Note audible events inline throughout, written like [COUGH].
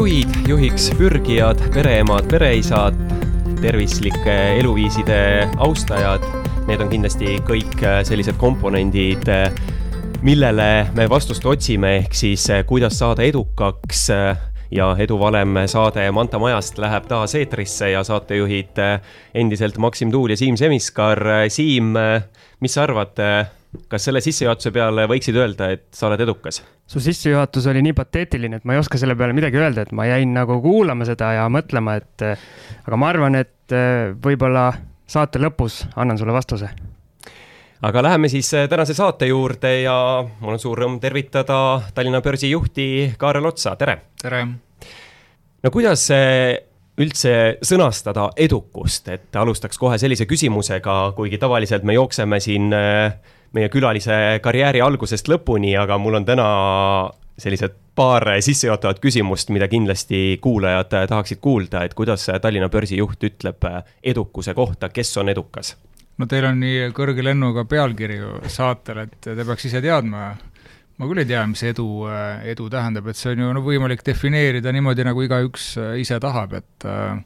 perejuhid, juhiks pürgijad, pereemad, pereisad, tervislike eluviiside austajad, need on kindlasti kõik sellised komponendid, millele me vastust otsime, ehk siis kuidas saada edukaks ja Eduvalem saade Manta Majast läheb taas eetrisse ja saatejuhid endiselt Maksim Tuul ja Siim Semiskar. Siim, mis sa arvad, kas selle sissejuhatuse peale võiksid öelda, et sa oled edukas? su sissejuhatus oli nii pateetiline, et ma ei oska selle peale midagi öelda, et ma jäin nagu kuulama seda ja mõtlema, et aga ma arvan, et võib-olla saate lõpus annan sulle vastuse aga läheme siis tänase saate juurde ja mul on suur rõõm tervitada Tallinna börsi juhti Kaarel Otsa, tere! tere! no kuidas üldse sõnastada edukust, et alustaks kohe sellise küsimusega, kuigi tavaliselt me jookseme siin meie külalise karjääri algusest lõpuni, aga mul on täna sellised paar sissejuhatavat küsimust, mida kindlasti kuulajad tahaksid kuulda, et kuidas Tallinna börsijuht ütleb edukuse kohta, kes on edukas? no teil on nii kõrge lennuga pealkiri ju saatel, et te peaks ise teadma. ma küll ei tea, mis edu, edu tähendab, et see on ju no, võimalik defineerida niimoodi, nagu igaüks ise tahab, et äh,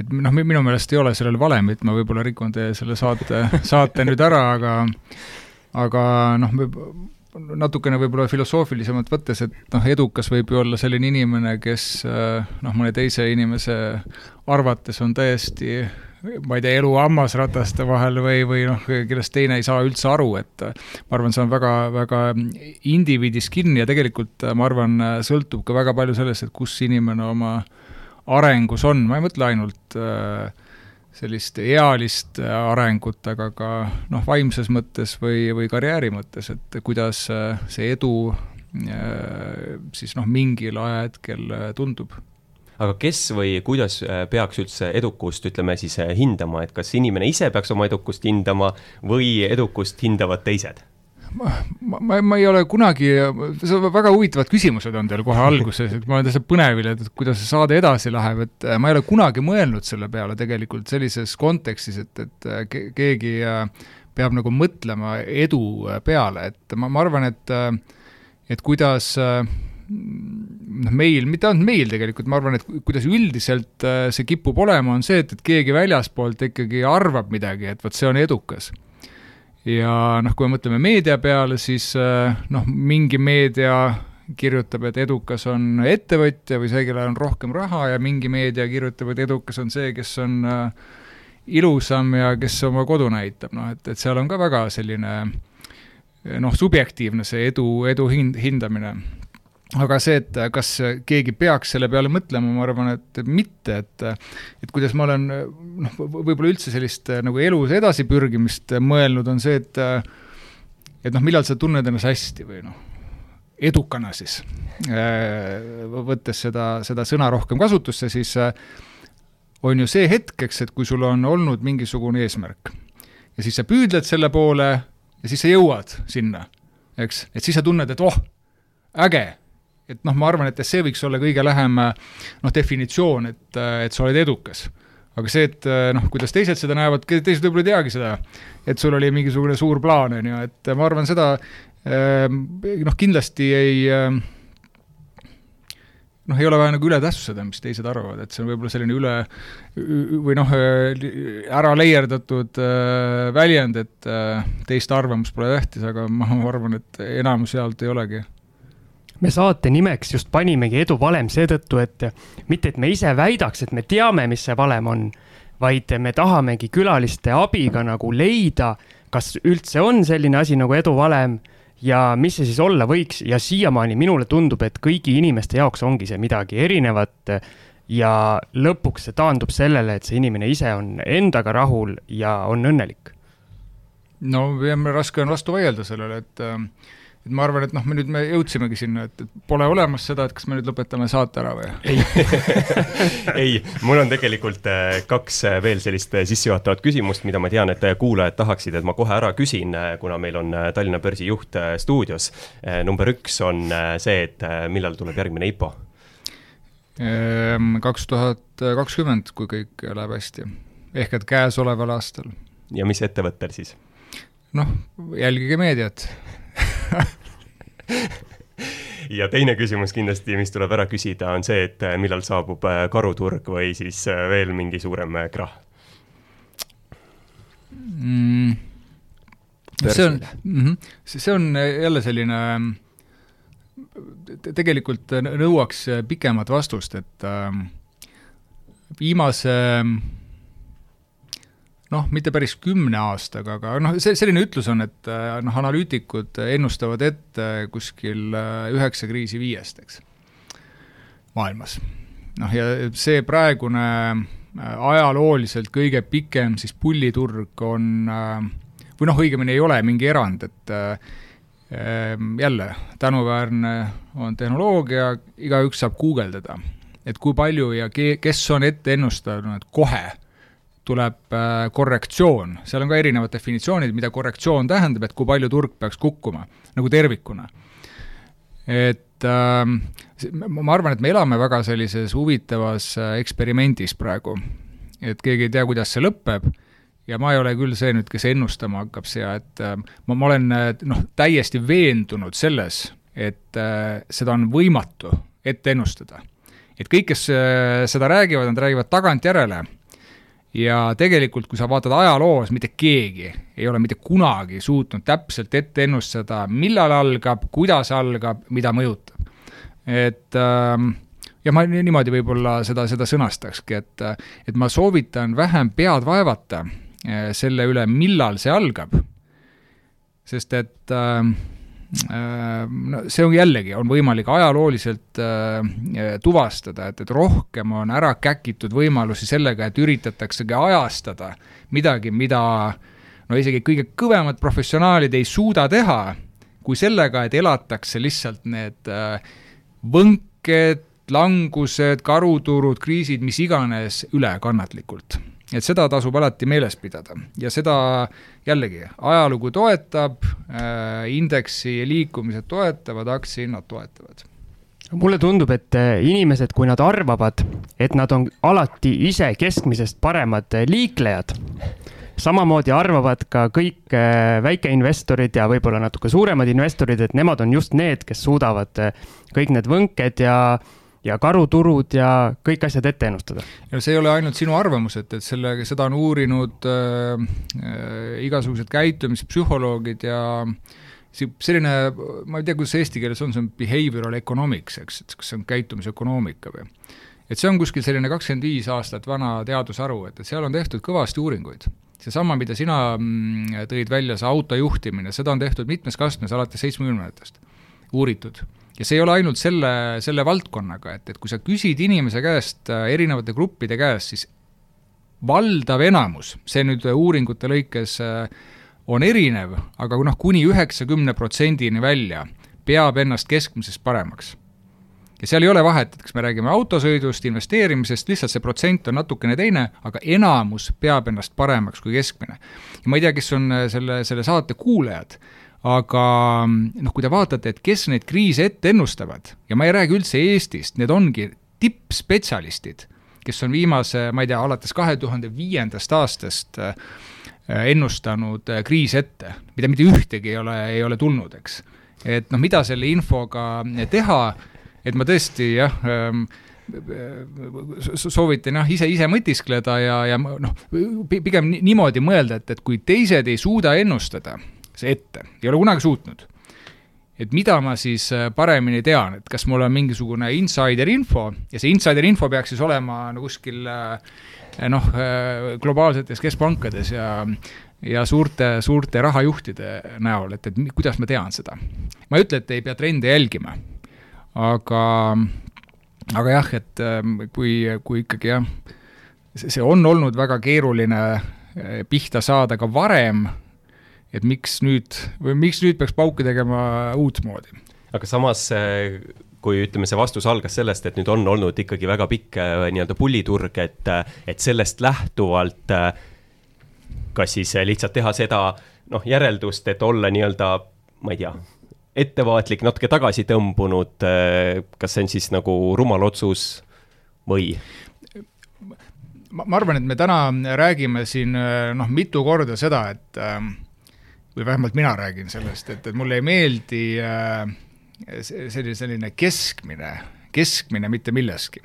et noh, minu meelest ei ole sellel valemit, ma võib-olla rikun teie selle saate, saate nüüd ära, aga aga noh, natukene võib-olla filosoofilisemalt võttes, et noh, edukas võib ju olla selline inimene, kes noh, mõne teise inimese arvates on täiesti ma ei tea, elu hammasrataste vahel või, või noh, kellest teine ei saa üldse aru, et ma arvan, see on väga, väga indiviidis kinni ja tegelikult ma arvan, sõltub ka väga palju sellest, et kus inimene oma äh, arengus on, ma ei mõtle ainult äh, sellist ealist äh, arengut, aga ka noh, vaimses mõttes või, või karjääri mõttes, et kuidas äh, see edu siis noh, mingil ajahetkel tundub aga kes või kuidas peaks üldse edukust, ütleme siis hindama, et kas inimene ise peaks oma edukust hindama või edukust hindavad teised? Ma, ma, ma ei ole kunagi, väga huvitavad küsimused on teil kohe alguses, et ma olen täitsa põnevil, et kuidas see saade edasi läheb, et äh, ma ei ole kunagi mõelnud selle peale tegelikult sellises kontekstis, et, et äh, keegi äh, peab nagu mõtlema edu peale, et ma, ma arvan, et et kuidas noh, meil, mitte ainult meil tegelikult, ma arvan, et kuidas üldiselt see kipub olema, on see, et, et keegi väljaspoolt ikkagi arvab midagi, et vot see on edukas ja noh, kui me mõtleme meedia peale, siis äh, noh, mingi meedia kirjutab, et edukas on ettevõtja või see, kellel on rohkem raha ja mingi meedia kirjutab, et edukas on see, kes on äh, ilusam ja kes oma kodu näitab, noh et, et seal on ka väga selline noh, subjektiivne see edu, edu hind, hindamine aga see, et kas keegi peaks selle peale mõtlema, ma arvan, et mitte, et et kuidas ma olen noh, võib-olla üldse sellist nagu elus edasipürgimist mõelnud, on see, et et noh, millal sa tunned ennast hästi või noh, edukana siis, võttes seda, seda sõna rohkem kasutusse, siis on ju see hetkeks, et kui sul on olnud mingisugune eesmärk ja siis sa püüdled selle poole ja siis sa jõuad sinna, eks, et siis sa tunned, et oh, äge et noh, ma arvan, et see võiks olla kõige lähem noh, definitsioon, et, et sa oled edukas. aga see, et noh, kuidas teised seda näevad, teised võib-olla ei teagi seda, et sul oli mingisugune suur plaan, on ju, et ma arvan, seda noh, kindlasti ei noh, ei ole vaja nagu üle tähtsustada, mis teised arvavad, et see on võib-olla selline üle või noh, ära leierdatud väljend, et teiste arvamus pole tähtis, aga ma arvan, et enamus sealt ei olegi me saate nimeks just panimegi edu valem seetõttu, et mitte, et me ise väidaks, et me teame, mis see valem on, vaid me tahamegi külaliste abiga nagu leida, kas üldse on selline asi nagu edu valem ja mis see siis olla võiks ja siiamaani minule tundub, et kõigi inimeste jaoks ongi see midagi erinevat ja lõpuks see taandub sellele, et see inimene ise on endaga rahul ja on õnnelik. no raske on vastu vaielda sellele, et äh, et ma arvan, et noh, me nüüd, me jõudsimegi sinna, et, pole olemas seda, et kas me nüüd lõpetame saate ära või? ei [LAUGHS] ei, mul on tegelikult äh, kaks äh, veel sellist äh, sissejuhatavat küsimust, mida ma tean, et kuulajad tahaksid, et ma kohe ära küsin, kuna meil on Tallinna börsi juht stuudios. number üks on see, et millal tuleb järgmine IPO? Ehm, kaks tuhat kakskümmend, kui kõik läheb hästi. ehk et käesoleval aastal. ja mis ettevõttel siis? noh, jälgige meediat [LAUGHS] ja teine küsimus kindlasti, mis tuleb ära küsida, on see, et millal saabub karuturg või siis veel mingi suurem krahh mm.? see on, mm-hmm. see on jälle selline tegelikult nõuaks pikemat vastust, et äh, viimase noh, mitte päris kümne aastaga, aga noh, see, selline ütlus on, et äh, noh, analüütikud ennustavad ette kuskil äh, üheksa kriisi viiest, eks, maailmas. noh, ja see praegune äh, ajalooliselt kõige pikem siis pulliturg on või noh, õigemini ei ole mingi erand, et jälle, tänuväärne on tehnoloogia, igaüks saab guugeldada, et kui palju ja ke-, kes on ette ennustanud, kohe tuleb äh, korrektsioon, seal on ka erinevad definitsioonid, mida korrektsioon tähendab, et kui palju turg peaks kukkuma, nagu tervikuna. et äh, ma arvan, et me elame väga sellises huvitavas äh, eksperimendis praegu, et keegi ei tea, kuidas see lõpeb ja ma ei ole küll see nüüd, kes ennustama hakkab siia, et äh, ma, ma olen äh, noh, täiesti veendunud selles, et seda on võimatu ette ennustada. et kõik, kes seda räägivad, nad räägivad tagantjärele ja tegelikult, kui sa vaatad ajaloos, mitte keegi ei ole mitte kunagi suutnud täpselt ette ennustada, millal algab, kuidas algab, mida mõjutab. et äh, ja ma niimoodi võib-olla seda, seda sõnastakski, et, et ma soovitan vähem pead vaevata äh, selle üle, millal see algab, sest et Äh, no see on jällegi, on võimalik ajalooliselt äh, tuvastada, et, et rohkem on ära käkitud võimalusi sellega, et üritataksegi ajastada midagi, mida no isegi kõige kõvemad professionaalid ei suuda teha, kui sellega, et elatakse lihtsalt need äh, võnked, langused, karuturud, kriisid, mis iganes üle kannatlikult et seda tasub alati meeles pidada. Ja seda jällegi, ajalugu toetab äh,, indeksi liikumised toetavad, aktsiahinnad toetavad. Mulle tundub, et äh, inimesed, kui nad arvavad, et nad on alati ise keskmisest paremad äh, liiklejad, samamoodi arvavad ka kõik väikeinvestorid ja võib-olla natuke suuremad investorid, et nemad on just need, kes suudavad kõik need võnked ja ja karuturud ja kõik asjad ette ennustada. ja see ei ole ainult sinu arvamus, et, et selle, seda on uurinud äh, äh, igasugused käitumispsühholoogid ja selline, ma ei tea, kuidas eesti keeles on, see on behavioral economics, eks, et kas see on käitumisökonoomika või? et see on kuskil selline kakskümmend viis aastat vana teadusharu, et, et seal on tehtud kõvasti uuringuid seesama, mida sina mm, tõid välja, see auto juhtimine, seda on tehtud mitmes kastmes alates seitsmekümnendatest, uuritud ja see ei ole ainult selle, selle valdkonnaga, et, et kui sa küsid inimese käest, äh, erinevate gruppide käest, siis valdav enamus, see nüüd uuringute lõikes äh, on erinev, aga noh, kuni üheksakümne protsendini välja, peab ennast keskmisest paremaks. ja seal ei ole vahet, et kas me räägime autosõidust, investeerimisest, lihtsalt see protsent on natukene teine, aga enamus peab ennast paremaks kui keskmine. ja ma ei tea, kes on äh, selle, selle saate kuulajad aga noh, kui te vaatate, et kes neid kriise ette ennustavad ja ma ei räägi üldse Eestist, need ongi tippspetsialistid, kes on viimase, ma ei tea, alates kahe tuhande viiendast aastast äh, ennustanud äh, kriise ette, mida mitte ühtegi ei ole, ei ole tulnud, eks. et noh, mida selle infoga teha, et ma tõesti jah ähm, soovitan jah, ise, ise mõtiskleda ja, ja noh, pigem niimoodi mõelda, et, et kui teised ei suuda ennustada, ette, ei ole kunagi suutnud. et mida ma siis äh, paremini tean, et kas mul on mingisugune insider info ja see insider info peaks siis olema no kuskil äh, noh, äh, globaalsetes keskpankades ja ja suurte, suurte rahajuhtide näol, et, et kuidas ma tean seda. ma ei ütle, et ei pea trende jälgima, aga, aga jah, et ähm, kui, kui ikkagi jah, see on olnud väga keeruline pihta saada ka varem et miks nüüd või miks nüüd peaks pauke tegema uutmoodi. aga samas kui ütleme, see vastus algas sellest, et nüüd on olnud ikkagi väga pikk äh, nii-öelda pulliturg, et, et sellest lähtuvalt kas siis lihtsalt teha seda noh, järeldust, et olla nii-öelda, ma ei tea, ettevaatlik, natuke tagasi tõmbunud, kas see on siis nagu rumal otsus või? ma, arvan, et me täna räägime siin noh, mitu korda seda, et äh, või vähemalt mina räägin sellest, et, et mulle ei meeldi äh, selline, selline keskmine, keskmine mitte milleski.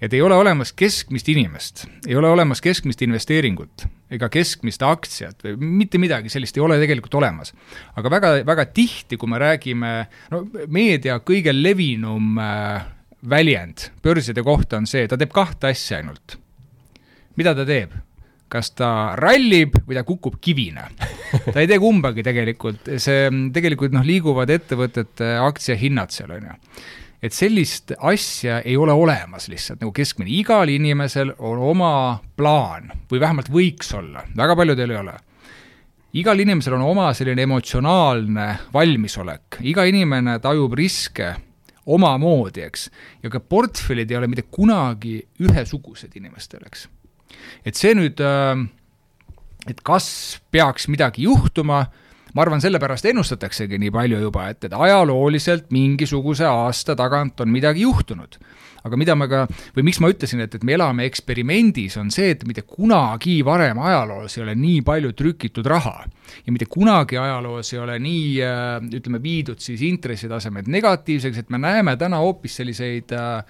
et ei ole olemas keskmist inimest, ei ole olemas keskmist investeeringut ega keskmist aktsiat või mitte midagi sellist ei ole tegelikult olemas. aga väga, väga tihti, kui me räägime, no meedia kõige levinum äh, väljend börside kohta on see, ta teeb kahte asja ainult. mida ta teeb? Kas ta rallib või ta kukub kivina. ta ei tee kumbagi tegelikult, see tegelikult noh, liiguvad ettevõtete aktsiahinnad seal, on ju. et sellist asja ei ole olemas lihtsalt nagu keskmine, igal inimesel on oma plaan või vähemalt võiks olla, väga paljudel ei ole igal inimesel on oma selline emotsionaalne valmisolek, iga inimene tajub riske omamoodi, eks. ja ka portfellid ei ole mitte kunagi ühesugused inimestel, eks et see nüüd, äh, et kas peaks midagi juhtuma, ma arvan, sellepärast ennustataksegi nii palju juba, et, et ajalooliselt mingisuguse aasta tagant on midagi juhtunud. aga mida ma ka, või miks ma ütlesin, et, et me elame eksperimendis, on see, et mitte kunagi varem ajaloos ei ole nii palju trükitud raha. ja mitte kunagi ajaloos ei ole nii, äh, ütleme, viidud siis intressitasemed negatiivseks, et me näeme täna hoopis selliseid äh,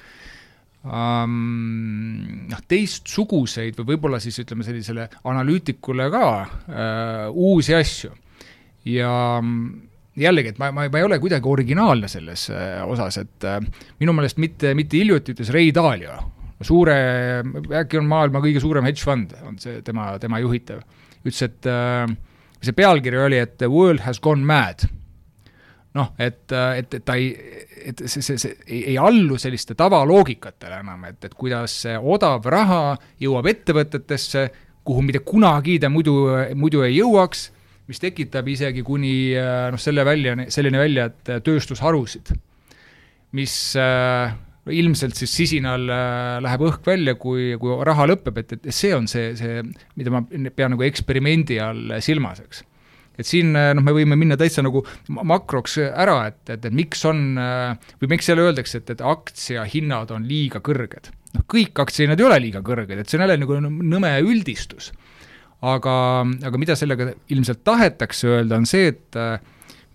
noh, teistsuguseid või võib-olla siis ütleme sellisele analüütikule ka uh, uusi asju. ja jällegi, et ma, ma, ma ei ole kuidagi originaalne selles uh, osas, et uh, minu meelest mitte, mitte hiljuti ütles Ray Dalio, suure, äkki on maailma kõige suurem hedge fund, on see tema, tema juhitav, ütles, et uh, see pealkiri oli, et the world has gone mad noh, et, et, et ta ei, et see, see, see ei, ei allu selliste tavaloogikatele enam, et, et kuidas see odav raha jõuab ettevõtetesse, kuhu mitte kunagi ta muidu, muidu ei jõuaks, mis tekitab isegi kuni noh, selle välja, selline välja, et tööstusharusid, mis äh, ilmselt siis sisinal äh, läheb õhk välja, kui, kui raha lõpeb, et, et see on see, see, mida ma pean nagu eksperimendi all silmas, eks et siin äh, noh, me võime minna täitsa nagu makroks ära, et, et, et miks on äh, või miks jälle öeldakse, et, et aktsiahinnad on liiga kõrged. noh, kõik aktsiahinnad ei ole liiga kõrged, et see on jälle nagu nõme üldistus. aga, aga mida sellega ilmselt tahetakse öelda, on see, et äh,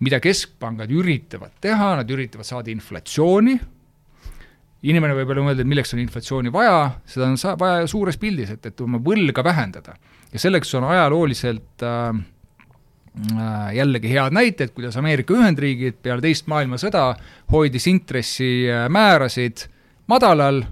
mida keskpangad üritavad teha, nad üritavad saada inflatsiooni, inimene võib jälle mõelda, et milleks on inflatsiooni vaja, seda on vaja suures pildis, et, et oma võlga vähendada. ja selleks on ajalooliselt äh, Äh, jällegi head näited, kuidas Ameerika Ühendriigid peale teist maailmasõda hoidis intressimäärasid madalal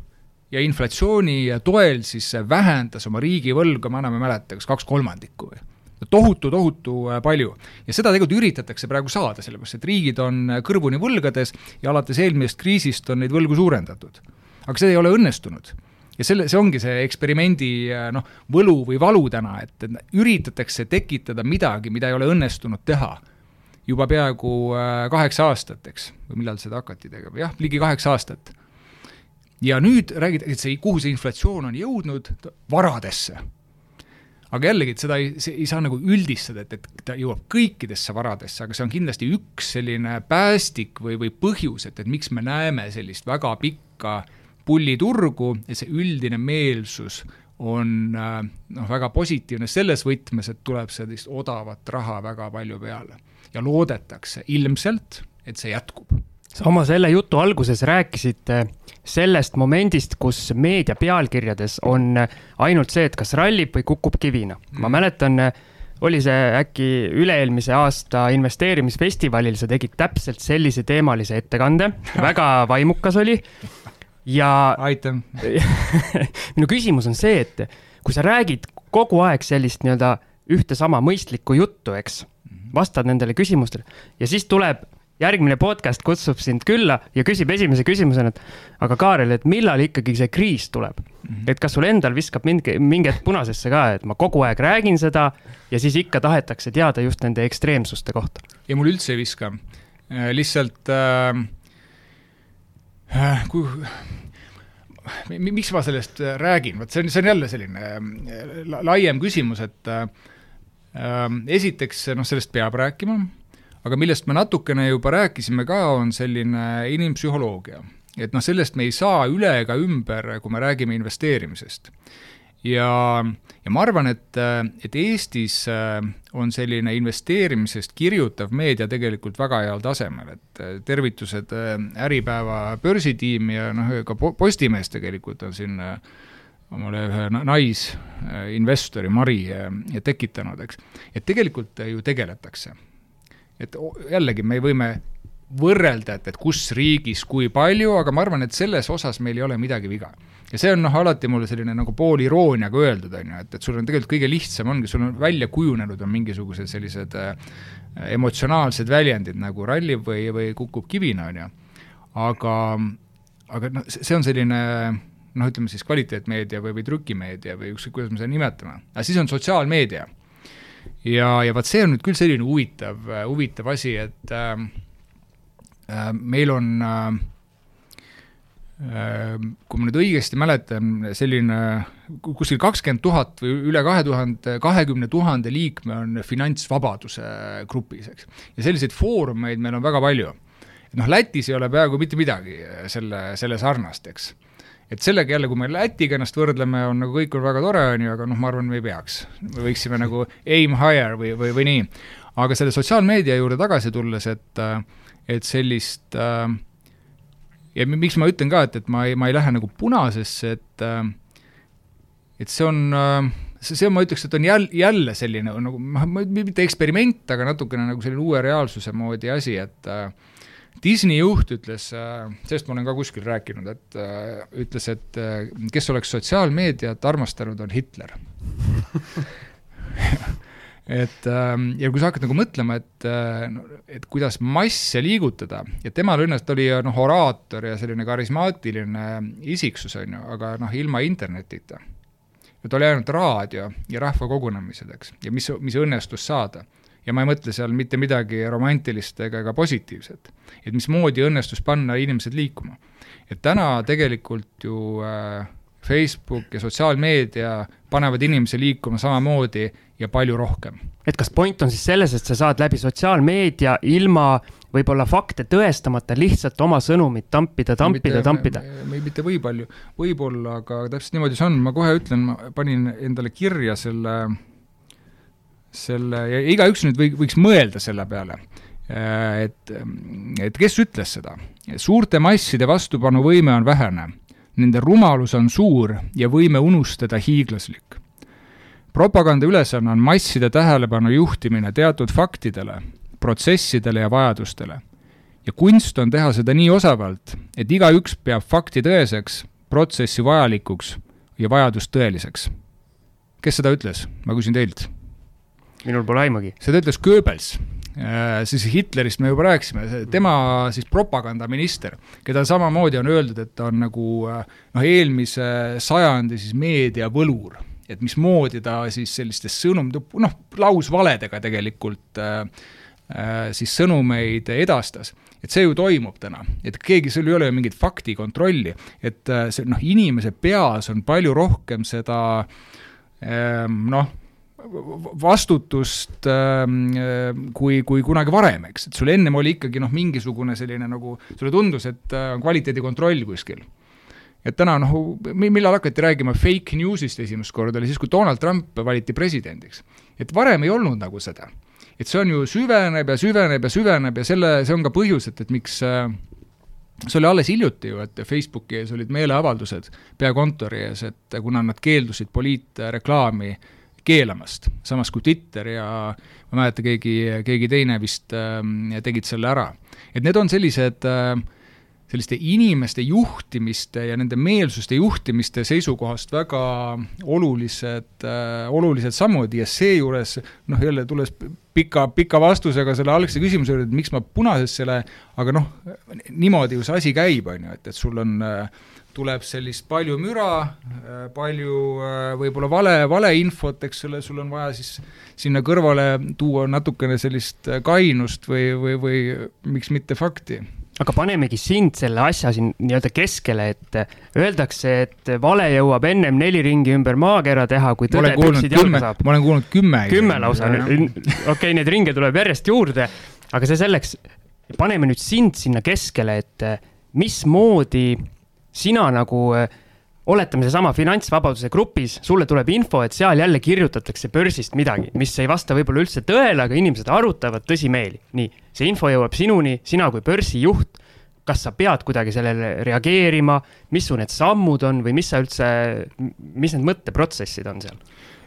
ja inflatsiooni toel siis vähendas oma riigivõlga, ma enam ei mäleta, kas kaks kolmandikku või tohutu, tohutu äh, palju. ja seda tegelikult üritatakse praegu saada, sellepärast et riigid on kõrvuni võlgades ja alates eelmisest kriisist on neid võlgu suurendatud. aga see ei ole õnnestunud ja selle, see ongi see eksperimendi noh, võlu või valu täna, et, et üritatakse tekitada midagi, mida ei ole õnnestunud teha juba peaaegu äh, kaheksa aastat, eks, või millal seda hakati tegema, jah, ligi kaheksa aastat. ja nüüd räägitakse, kuhu see inflatsioon on jõudnud, varadesse. aga jällegi, et seda ei, ei saa nagu üldistada, et, et ta jõuab kõikidesse varadesse, aga see on kindlasti üks selline päästik või, või põhjus, et, et miks me näeme sellist väga pikka äh, pulliturgu ja see üldine meelsus on äh, noh, väga positiivne selles võtmes, et tuleb sellist odavat raha väga palju peale. ja loodetakse ilmselt, et see jätkub. sa oma selle jutu alguses rääkisid sellest momendist, kus meedia pealkirjades on ainult see, et kas rallib või kukub kivina. ma mm. mäletan, oli see äkki üle-eelmise aasta investeerimisfestivalil, sa tegid täpselt sellise teemalise ettekande, väga vaimukas oli ja. aitäh [LAUGHS] minu küsimus on see, et kui sa räägid kogu aeg sellist nii-öelda ühte sama mõistlikku juttu, eks, mhm. vastad nendele küsimustele ja siis tuleb järgmine podcast kutsub sind külla ja küsib esimese küsimusena, et aga Kaarel, et millal ikkagi see kriis tuleb mm? -hmm. et kas sul endal viskab mingi, mingi hetk punasesse ka, et ma kogu aeg räägin seda ja siis ikka tahetakse teada just nende ekstreemsuste kohta? ei, mul üldse ei viska. Äh, lihtsalt Äh, kui miks ma sellest äh, räägin, vot see on, see on jälle selline äh, laiem küsimus, et äh, esiteks noh, sellest peab rääkima, aga millest me natukene juba rääkisime ka, on selline inimpsühholoogia. et noh, sellest me ei saa üle ega ümber, kui me räägime investeerimisest. Ja, ja ma arvan, et, et Eestis on selline investeerimisest kirjutav meedia tegelikult väga heal tasemel, et tervitused Äripäeva börsitiimi ja noh, ka Postimees tegelikult on siin omale ühe naisinvestori, Mari, tekitanud, eks. et tegelikult ju tegeletakse. et jällegi, me võime võrrelda, et, et kus riigis kui palju, aga ma arvan, et selles osas meil ei ole midagi viga. ja see on noh, alati mulle selline nagu poolirooniaga öeldud, on ju, et, et sul on tegelikult kõige lihtsam ongi, sul on välja kujunenud, on mingisugused sellised äh, emotsionaalsed väljendid nagu rallib või, või kukub kivina, on ju. aga, aga noh, see on selline noh, ütleme siis kvaliteetmeedia või, või trükimeedia või ükskõik, kuidas me seda nimetame, aga siis on sotsiaalmeedia. ja, ja vot see on nüüd küll selline huvitav, huvitav asi, et Äh, meil on, äh, äh, kui ma nüüd õigesti mäletan, selline kuskil kakskümmend tuhat või üle kahe tuhande, kahekümne tuhande liikme on finantsvabaduse grupis, eks. ja selliseid foorumeid meil on väga palju. noh, Lätis ei ole peaaegu mitte midagi selle, selle sarnast, eks et sellega jälle, kui me Lätiga ennast võrdleme, on nagu kõik on väga tore, on ju, aga noh, ma arvan, me ei peaks. me võiksime nagu aim higher või, või, või nii. aga selle sotsiaalmeedia juurde tagasi tulles, et äh, et sellist äh, ja miks ma ütlen ka, et, et ma ei, ma ei lähe nagu punasesse, et äh, et see on äh, see, see ma ütleks, et on jälle, jälle selline nagu noh, mitte eksperiment, aga natukene nagu selline uue reaalsuse moodi asi, et äh, Disney juht ütles äh,, sellest ma olen ka kuskil rääkinud, et äh, ütles, et äh, kes oleks sotsiaalmeediat armastanud, on Hitler [LAUGHS] et ähm, ja kui sa hakkad nagu mõtlema, et, äh, et kuidas masse liigutada ja temal õnnest oli noh, oraator ja selline karismaatiline isiksus, on ju, aga noh, ilma internetita. et oli ainult raadio ja rahvakogunemised, eks, ja mis, mis õnnestus saada. ja ma ei mõtle seal mitte midagi romantilist ega, ega positiivset. et mismoodi õnnestus panna inimesed liikuma. et täna tegelikult ju äh, Facebook ja sotsiaalmeedia panevad inimesi liikuma samamoodi ja palju rohkem. et kas point on siis selles, et sa saad läbi sotsiaalmeedia ilma võib-olla fakte tõestamata lihtsalt oma sõnumit tampida, tampida, tampida? mitte või palju, võib-olla, aga täpselt niimoodi see on, ma kohe ütlen, ma panin endale kirja selle, selle ja igaüks nüüd või, võiks mõelda selle peale et, et kes ütles seda. suurte masside vastupanuvõime on vähene, nende rumalus on suur ja võime unustada hiiglaslik propaganda ülesanne on masside tähelepanu juhtimine teatud faktidele, protsessidele ja vajadustele. ja kunst on teha seda nii osavalt, et igaüks peab fakti tõeseks, protsessi vajalikuks ja vajadust tõeliseks. kes seda ütles, ma küsin teilt. minul pole aimugi. seda ütles Goebbels äh, siis Hitlerist me juba rääkisime, tema siis propagandaminister, keda samamoodi on öeldud, et ta on nagu äh, noh, eelmise sajandi siis meediavõlur et mismoodi ta siis selliste sõnum, noh, lausvaledega tegelikult äh, äh, siis sõnumeid edastas. et see ju toimub täna, et keegi, sul ei ole ju mingit faktikontrolli, et äh, see noh, inimese peas on palju rohkem seda äh, noh, vastutust äh, kui, kui kunagi varem, eks, et sul ennem oli ikkagi noh, mingisugune selline nagu, sulle tundus, et on kvaliteedikontroll kuskil et täna noh, millal hakati rääkima fake news'ist esimest korda, oli siis, kui Donald Trump valiti presidendiks. et varem ei olnud nagu seda. et see on ju süveneb ja süveneb ja süveneb ja selle, see on ka põhjus, et, et miks äh, see oli alles hiljuti ju, et Facebooki ees olid meeleavaldused peakontori ees, et kuna nad keeldusid poliitreklaami keelamast, samas kui Twitter ja ma ei mäleta, keegi, keegi teine vist äh, tegid selle ära. et need on sellised äh, selliste inimeste juhtimiste ja nende meelsuste juhtimiste seisukohast väga olulised äh,, olulised sammud ja seejuures noh, jälle tulles pika, pika vastusega selle algse küsimuse juurde, et miks ma punasesse lähen, aga noh, niimoodi ju see asi käib, on ju, et, et sul on äh, tuleb sellist palju müra, äh, palju äh, võib-olla vale, valeinfot, eks ole, sul on vaja siis sinna kõrvale tuua natukene sellist kainust või, või, või miks mitte fakti aga panemegi sind selle asja siin nii-öelda keskele, et öeldakse, et vale jõuab ennem neli ringi ümber maakera teha, kui tõde püksid jalga saab. ma olen kuulnud kümme. kümme lausa, okei neid ringe tuleb järjest juurde, aga see selleks, paneme nüüd sind sinna keskele, et mismoodi sina nagu oletame seesama finantsvabaduse grupis, sulle tuleb info, et seal jälle kirjutatakse börsist midagi, mis ei vasta võib-olla üldse tõele, aga inimesed arutavad tõsimeeli. nii, see info jõuab sinuni, sina kui börsijuht, kas sa pead kuidagi sellele reageerima, mis su need sammud on või mis sa üldse, mis need mõtteprotsessid on seal?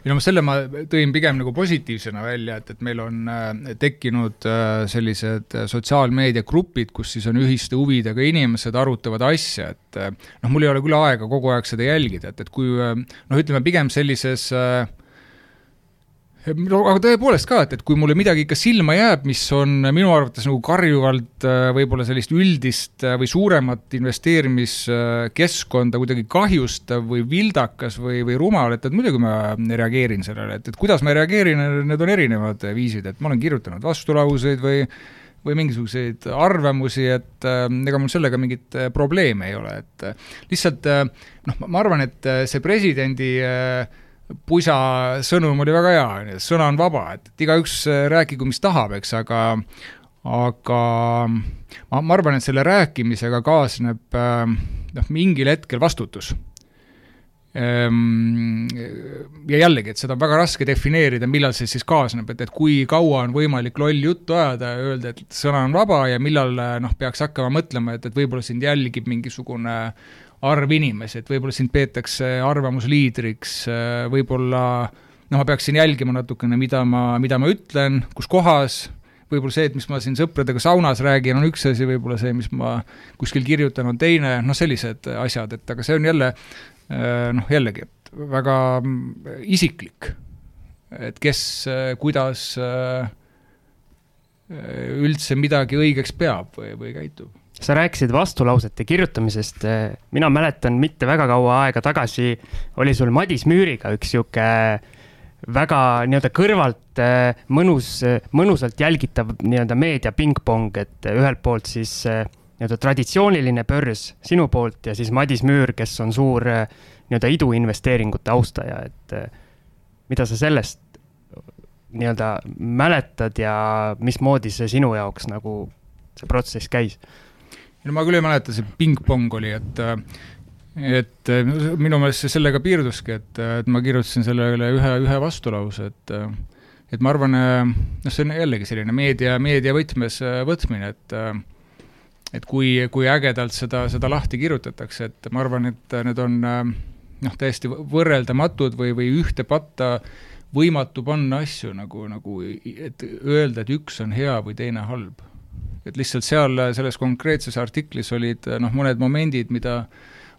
Ei no selle ma tõin pigem nagu positiivsena välja, et, et meil on äh, tekkinud äh, sellised sotsiaalmeediagrupid, kus siis on ühiste huvidega inimesed, arutavad asja, et äh, noh, mul ei ole küll aega kogu aeg seda jälgida, et, et kui noh, ütleme pigem sellises äh, no aga tõepoolest ka, et, et kui mulle midagi ikka silma jääb, mis on minu arvates nagu karjuvalt äh, võib-olla sellist üldist äh, või suuremat investeerimiskeskkonda kuidagi kahjustav või vildakas või, või rumal, et, et muidugi ma reageerin sellele, et, et kuidas ma reageerin, need on erinevad viisid, et ma olen kirjutanud vastulauseid või või mingisuguseid arvamusi, et äh, ega mul sellega mingit äh, probleeme ei ole, et äh, lihtsalt äh, noh, ma arvan, et äh, see presidendi äh, pusa sõnum oli väga hea, sõna on vaba, et, igaüks äh, rääkigu, mis tahab, eks, aga aga ma, ma arvan, et selle rääkimisega kaasneb äh, noh, mingil hetkel vastutus. Ehm, ja jällegi, et seda on väga raske defineerida, millal see siis kaasneb, et, et kui kaua on võimalik loll juttu ajada ja öelda, et sõna on vaba ja millal noh, peaks hakkama mõtlema, et, et võib-olla sind jälgib mingisugune äh, arv inimesi, et võib-olla sind peetakse arvamusliidriks, võib-olla noh, ma peaksin jälgima natukene, mida ma, mida ma ütlen, kus kohas, võib-olla see, et mis ma siin sõpradega saunas räägin, on üks asi, võib-olla see, mis ma kuskil kirjutan, on teine, noh, sellised asjad, et aga see on jälle noh, jällegi, et väga isiklik. et kes, kuidas üldse midagi õigeks peab või, või käitub sa rääkisid vastulausete kirjutamisest, mina mäletan mitte väga kaua aega tagasi oli sul Madis Müüriga üks sihuke väga nii-öelda kõrvalt mõnus, mõnusalt jälgitav nii-öelda meedia pingpong, et ühelt poolt siis nii-öelda traditsiooniline börs sinu poolt ja siis Madis Müür, kes on suur nii-öelda iduinvesteeringute austaja, et mida sa sellest nii-öelda mäletad ja mismoodi see sinu jaoks nagu see protsess käis? No ma küll ei mäleta, see pingpong oli, et et minu meelest see sellega piirduski, et, et ma kirjutasin sellele ühe, ühe vastulause, et et ma arvan, noh, see on jällegi selline meedia, meedia võtmes võtmine, et et kui, kui ägedalt seda, seda lahti kirjutatakse, et ma arvan, et need on noh, täiesti võrreldamatud või, või ühte patta võimatu panna asju nagu, nagu et öelda, et üks on hea või teine halb et lihtsalt seal selles konkreetses artiklis olid noh, mõned momendid, mida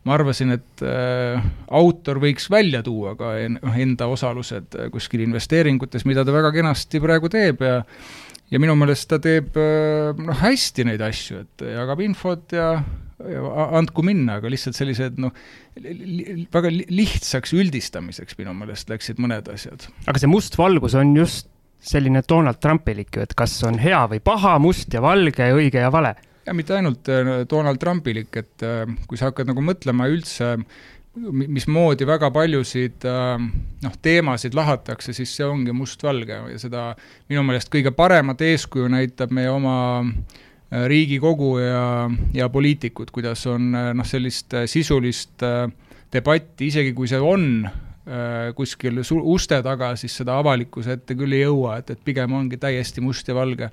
ma arvasin, et äh, autor võiks välja tuua ka en, noh, enda osalused kuskil investeeringutes, mida ta väga kenasti praegu teeb ja ja minu meelest ta teeb noh, hästi neid asju, et jagab infot ja, ja andku minna, aga lihtsalt sellised noh, väga lihtsaks üldistamiseks minu meelest läksid mõned asjad. aga see must valgus on just selline Donald Trumpilik ju, et kas on hea või paha, must ja valge, õige ja vale. ja mitte ainult äh, Donald Trumpilik, et äh, kui sa hakkad nagu mõtlema üldse, mismoodi väga paljusid äh, noh, teemasid lahatakse, siis see ongi mustvalge ja seda minu meelest kõige paremat eeskuju näitab meie oma Riigikogu ja, ja poliitikud, kuidas on noh, sellist sisulist debatti, isegi kui see on kuskil uste taga, siis seda avalikkuse ette küll ei jõua, et, et pigem ongi täiesti must ja valge.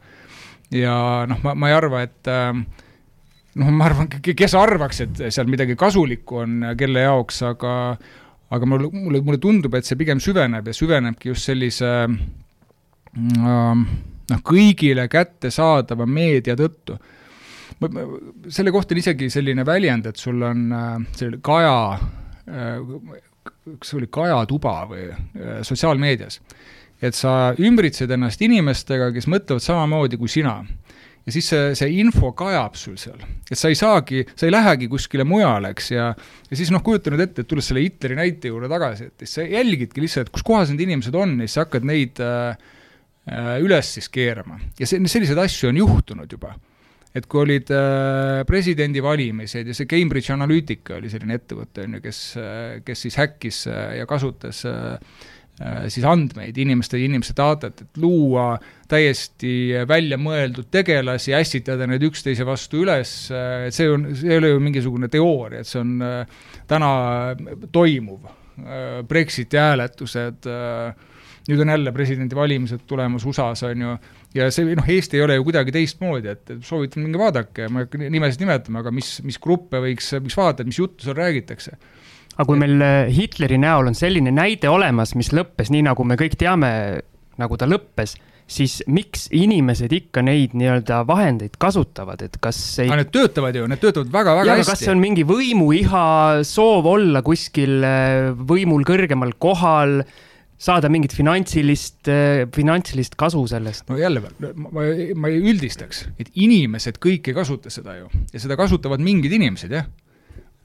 ja noh, ma, ma ei arva, et äh, noh, ma arvan, kes arvaks, et seal midagi kasulikku on, kelle jaoks, aga aga mulle, mulle, mulle tundub, et see pigem süveneb ja süvenebki just sellise mm, äh, noh, kõigile kättesaadava meedia tõttu. selle kohta on isegi selline väljend, et sul on selline kaja kas oli Kajatuba või äh, sotsiaalmeedias, et sa ümbritsed ennast inimestega, kes mõtlevad samamoodi kui sina. ja siis see, see info kajab sul seal, et sa ei saagi, sa ei lähegi kuskile mujale, eks, ja ja siis noh, kujuta nüüd ette, et tulles selle Hitleri näite juurde tagasi, et siis sa jälgidki lihtsalt, kus kohas need inimesed on ja siis sa hakkad neid äh, äh üles siis keerama. ja see, selliseid asju on juhtunud juba et kui olid äh, presidendivalimised ja see Cambridge Analytica oli selline ettevõte, on ju, kes, äh, kes siis häkkis äh, ja kasutas äh, siis andmeid, inimeste, inimeste datat, et luua täiesti väljamõeldud tegelasi, ässitada neid üksteise vastu üles, et see on, see ei ole ju mingisugune teooria, et see on täna toimuv. Brexiti hääletused, nüüd on jälle presidendivalimised tulemas USA-s, on ju, ja see, noh, Eesti ei ole ju kuidagi teistmoodi, et soovitan, minge vaadake, ma ei hakka nimesid nimetama, aga mis, mis gruppe võiks, võiks vaadata, mis juttu seal räägitakse aga kui meil äh, Hitleri näol on selline näide olemas, mis lõppes nii, nagu me kõik teame, nagu ta lõppes, siis miks inimesed ikka neid nii-öelda vahendeid kasutavad, et kas ei. aga need töötavad ju, need töötavad väga-väga hästi. kas see on mingi võimuiha, soov olla kuskil äh, võimul kõrgemal kohal, saada mingit finantsilist, äh, finantsilist kasu sellest? no jälle, ma, ma ei üldistaks, et inimesed kõik ei kasuta seda ju ja seda kasutavad mingid inimesed, jah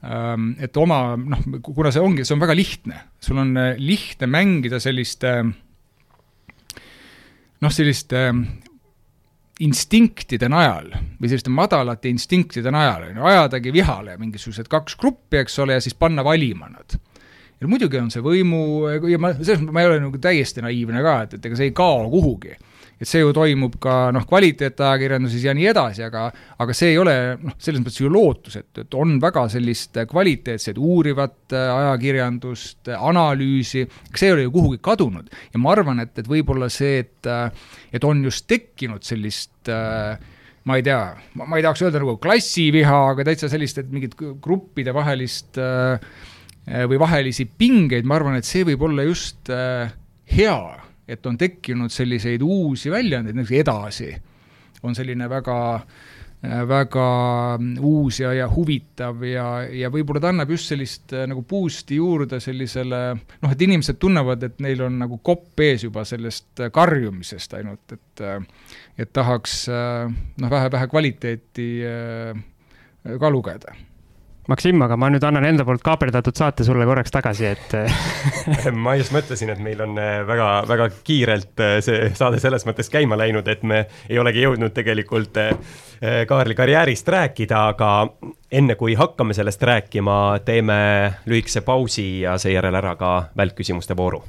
Ehm, et oma, noh, kuna see ongi, see on väga lihtne, sul on eh, lihtne mängida selliste noh, selliste instinktide najal või selliste madalate instinktide najal, on ju, ajadagi vihale mingisugused kaks gruppi, eks ole, ja siis panna valima nad. Ja muidugi on see võimu, ja ma, selles mõttes ma ei ole nagu täiesti naiivne ka, et, et ega see ei kao kuhugi et see ju toimub ka noh, kvaliteetajakirjanduses ja nii edasi, aga aga see ei ole noh, selles mõttes ju lootusetu, et on väga sellist kvaliteetset uurivat äh, ajakirjandust, analüüsi, see ei ole ju kuhugi kadunud. ja ma arvan, et, et võib-olla see, et äh, et on just tekkinud sellist äh, ma ei tea, ma ei tahaks öelda nagu klassiviha, aga täitsa sellist, et mingit gruppide vahelist või vahelisi pingeid, ma arvan, et see võib olla just hea et on tekkinud selliseid uusi väljaandeid, näiteks Edasi on selline väga väga uus ja, ja huvitav ja, ja võib-olla ta annab just sellist äh, nagu boost'i juurde sellisele noh, et inimesed tunnevad, et neil on nagu kopp ees juba sellest äh, karjumisest ainult, et äh, et tahaks noh, vähe-vähe kvaliteeti ka lugeda Maksim, aga ma nüüd annan enda poolt kaaperdatud saate sulle korraks tagasi, et [LAUGHS] ma just mõtlesin, et meil on väga-väga äh, kiirelt äh, see saade selles mõttes käima läinud, et me ei olegi jõudnud tegelikult äh, Kaarli karjäärist rääkida, aga enne kui hakkame sellest rääkima, teeme lühikese pausi ja seejärel ära ka välkküsimuste vooru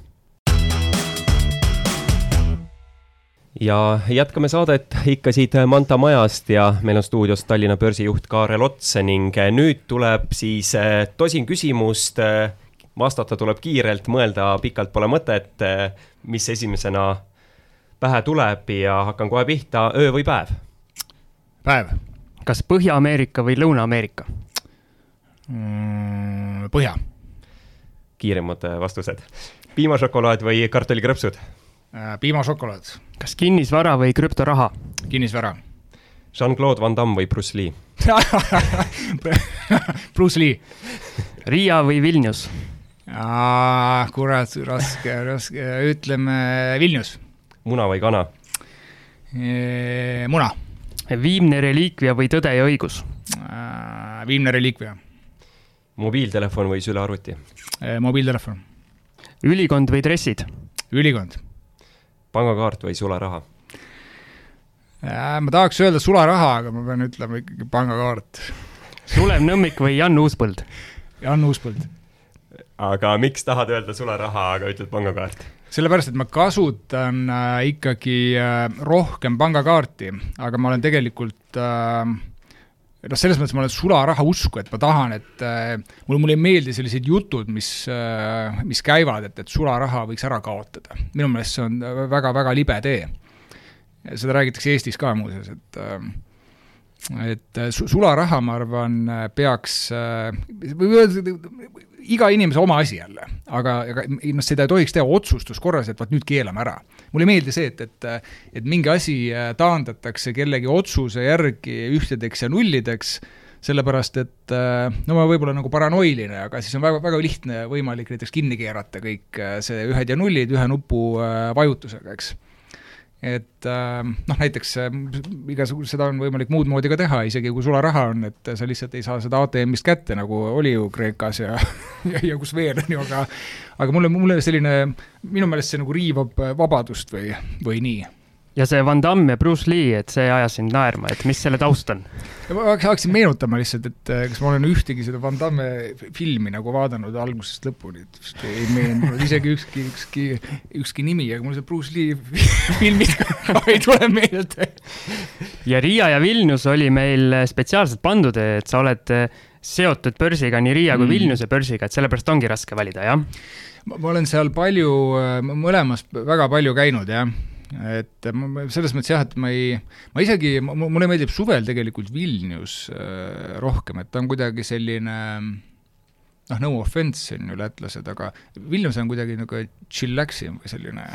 ja jätkame saadet ikka siit Manta majast ja meil on stuudios Tallinna börsijuht Kaarel Ots ning nüüd tuleb siis eh, tosin küsimust. Eh, vastata tuleb kiirelt, mõelda pikalt pole mõtet, eh, mis esimesena pähe tuleb ja hakkan kohe pihta, öö või päev? päev. kas Põhja-Ameerika või Lõuna-Ameerika mm,? Põhja. kiiremad vastused. piimašokolaad või kartulikrõpsud? Piimašokolaad kas kinnisvara või krüptoraha? kinnisvara. Jean-Claude Van Damme või Bruce Lee [LAUGHS] Bruce Lee. Riia või Vilnius? kurat, raske, raske, ütleme Vilnius. muna või kana? muna. viimne reliikvia või Tõde ja õigus? viimne reliikvia. mobiiltelefon või sülearvuti? mobiiltelefon. ülikond või dressid? ülikond pangakaart või sularaha? Äh, ma tahaks öelda sularaha, aga ma pean ütlema ikkagi pangakaart. Sulev Nõmmik või Jan Uuspõld? Jan Uuspõld. aga miks tahad öelda sularaha, aga ütled pangakaart? sellepärast, et ma kasutan äh, ikkagi äh, rohkem pangakaarti, aga ma olen tegelikult äh, noh, selles mõttes ma olen sularaha usku, et ma tahan, et äh, mulle, mulle ei meeldi sellised jutud, mis äh,, mis käivad, et, et sularaha võiks ära kaotada. minu meelest see on väga-väga libe tee. seda räägitakse Eestis ka muuseas, et äh, et äh, sularaha, ma arvan, peaks äh,, või öelda, iga inimese oma asi jälle, aga, aga noh, seda ei tohiks teha otsustuskorras, et vot nüüd keelame ära. mulle ei meeldi see, et, et, et mingi asi äh, taandatakse kellegi otsuse järgi ühtedeks ja nullideks, sellepärast et äh, no ma võib-olla nagu paranoiline, aga siis on väga, väga lihtne võimalik näiteks kinni keerata kõik äh, see ühed ja nullid ühe nupu vajutusega, eks et äh, noh, näiteks äh, igasugu, seda on võimalik muud moodi ka teha, isegi kui sularaha on, et sa lihtsalt ei saa seda ATM-ist kätte, nagu oli ju Kreekas ja ja, [LAUGHS] ja kus veel, on ju, aga aga mulle, mulle selline, minu meelest see nagu riivab vabadust või, või nii. Ja see Van Damme ja Bruce Lee, et see ajas sind naerma, et mis selle taust on? ma hakkasin meenutama lihtsalt, et äh, kas ma olen ühtegi seda Van Damme filmi nagu vaadanud algusest lõpuni, et vist ei meenunud isegi ükski, ükski, ükski nimi, aga mul see Bruce Lee [LAUGHS] filmid [LAUGHS] ei tule meelde. ja Riia ja Vilnius oli meil spetsiaalselt pandud, et sa oled seotud börsiga, nii Riia kui mm. Vilniuse börsiga, et sellepärast ongi raske valida, jah? ma olen seal palju, mõlemas väga palju käinud, jah et ma selles mõttes jah, et ma ei, ma isegi, mulle meeldib suvel tegelikult Vilnius äh, rohkem, et ta on kuidagi selline noh, no offense on ju lätlased, aga Vilnius on kuidagi nagu chillaxim või selline,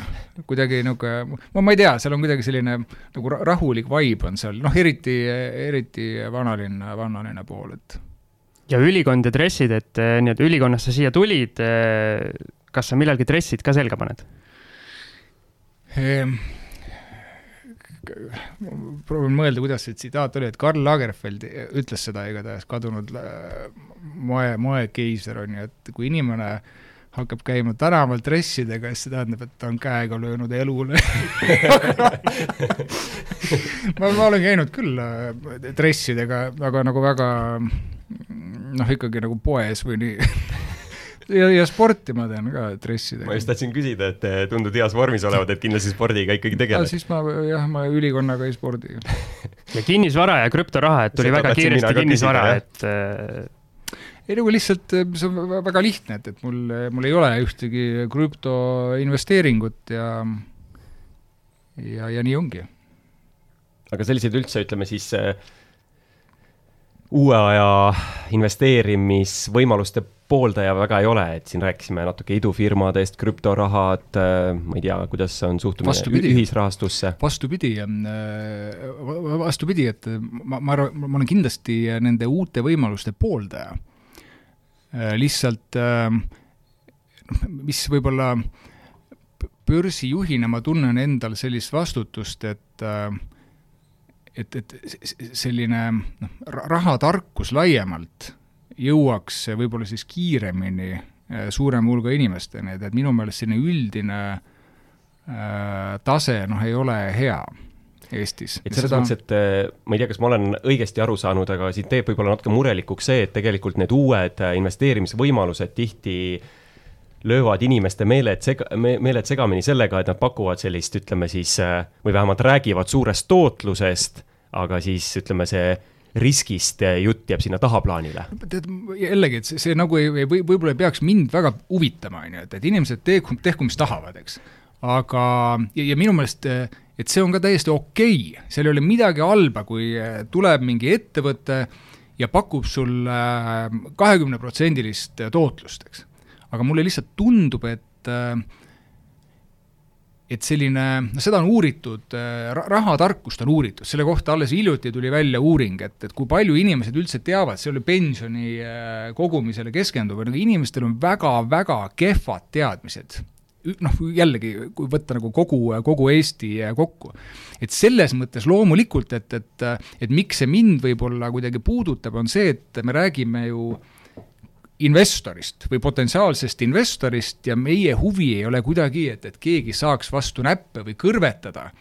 kuidagi niisugune, ma, ma ei tea, seal on kuidagi selline nagu rahulik vibe on seal, noh eriti, eriti vanalinna, vanalinna pool, et ja ülikond ja dressid, et eh, nii-öelda ülikonnast sa siia tulid, eh, kas sa millalgi dressid ka selga paned? Ehm, proovin mõelda, kuidas see tsitaat oli, et Karl Lagerfeld ütles seda igatahes, kadunud äh, moe, moekeiser on ju, et kui inimene hakkab käima tänaval dressidega, siis see tähendab, et ta on käega löönud elule. [LAUGHS] Ma, ma olen käinud küll äh, dressidega, aga nagu väga noh, ikkagi nagu poes või nii [LAUGHS] ja, ja sporti ma teen ka dressidega. ma just tahtsin küsida, et tundud heas vormis olevat, et kindlasti spordiga ikkagi tegeled. siis ma jah, ma ülikonnaga ei spordi. [LAUGHS] ja kinnisvara ja krüptoraha, et tuli Seda väga kiiresti kinnisvara, et ei nagu lihtsalt, see on väga lihtne, et, et mul, mul ei ole ühtegi krüptoinvesteeringut ja ja, ja nii ongi. aga selliseid üldse, ütleme siis uue aja investeerimisvõimaluste pooldaja väga ei ole, et siin rääkisime natuke idufirmadest, krüptorahad, äh, ma ei tea, kuidas on suhtumine vastupidi, ühisrahastusse? vastupidi, äh, vastupidi, et ma, ma arvan, ma olen kindlasti nende uute võimaluste pooldaja. Äh, lihtsalt mis võib-olla börsijuhina ma tunnen endal sellist vastutust, et et, et selline noh, rahatarkus laiemalt jõuaks võib-olla siis kiiremini äh, suurema hulga inimesteni, et, et minu meelest selline üldine äh, tase noh, ei ole hea Eestis. et selles seda... mõttes, et äh, ma ei tea, kas ma olen õigesti aru saanud, aga siin teeb võib-olla natuke murelikuks see, et tegelikult need uued investeerimisvõimalused tihti löövad inimeste meeled sega-, meeled segamini sellega, et nad pakuvad sellist, ütleme siis, või vähemalt räägivad suurest tootlusest, aga siis ütleme, see riskist jutt jääb sinna tahaplaanile. tead, jällegi, et see, see nagu ei, või võib-olla ei peaks mind väga huvitama, on ju, et, et inimesed tehku, tehku, mis tahavad, eks. aga, ja, ja minu meelest, et see on ka täiesti okei okay., seal ei ole midagi halba, kui tuleb mingi ettevõte ja pakub sulle kahekümneprotsendilist tootlust, eks. aga mulle lihtsalt tundub, et äh, et selline, noh seda on uuritud, äh, rahatarkust on uuritud, selle kohta alles hiljuti tuli välja uuring, et, et kui palju inimesed üldse teavad, see oli pensioni äh, kogumisele keskenduv, nagu inimestel on väga-väga kehvad teadmised. noh, jällegi, kui võtta nagu kogu, kogu Eesti äh, kokku. et selles mõttes loomulikult, et, et, et miks see mind võib-olla kuidagi puudutab, on see, et me räägime ju äh, investorist või potentsiaalsest investorist ja meie huvi ei ole kuidagi, et, et keegi saaks vastu näppe või kõrvetada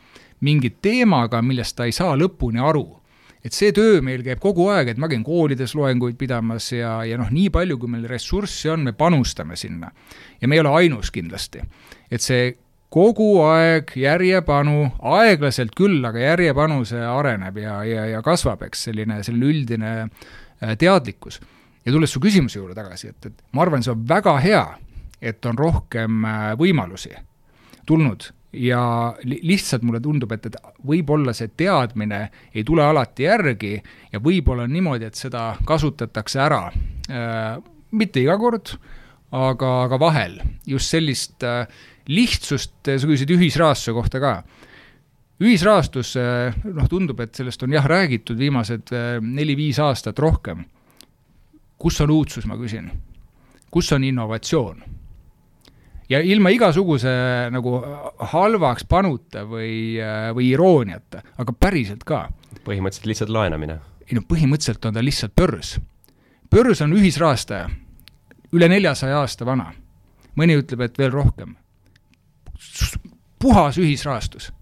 mingi teemaga, millest ta ei saa lõpuni aru. et see töö meil käib kogu aeg, et ma käin koolides loenguid pidamas ja, ja noh, nii palju, kui meil ressurssi on, me panustame sinna. ja me ei ole ainus kindlasti. et see kogu aeg järjepanu, aeglaselt küll, aga järjepanu see areneb ja, ja, ja kasvab, eks, selline, selline üldine äh, teadlikkus ja tulles su küsimuse juurde tagasi, et, et ma arvan, see on väga hea, et on rohkem äh, võimalusi tulnud. Ja li lihtsalt mulle tundub, et, et võib-olla see teadmine ei tule alati järgi ja võib-olla on niimoodi, et seda kasutatakse ära äh,, mitte iga kord, aga, aga vahel. Just sellist äh, lihtsust, sa küsisid ühisrahastuse kohta ka. Ühisrahastus, äh, noh, tundub, et sellest on jah, räägitud viimased äh, neli-viis aastat rohkem kus on uudsus, ma küsin. kus on innovatsioon? ja ilma igasuguse nagu halvaks panuta või, või irooniata, aga päriselt ka. põhimõtteliselt lihtsalt laenamine? ei no põhimõtteliselt on ta lihtsalt börs. börs on ühisrahastaja, üle neljasaja aasta vana. mõni ütleb, et veel rohkem. puhas ühisrahastus.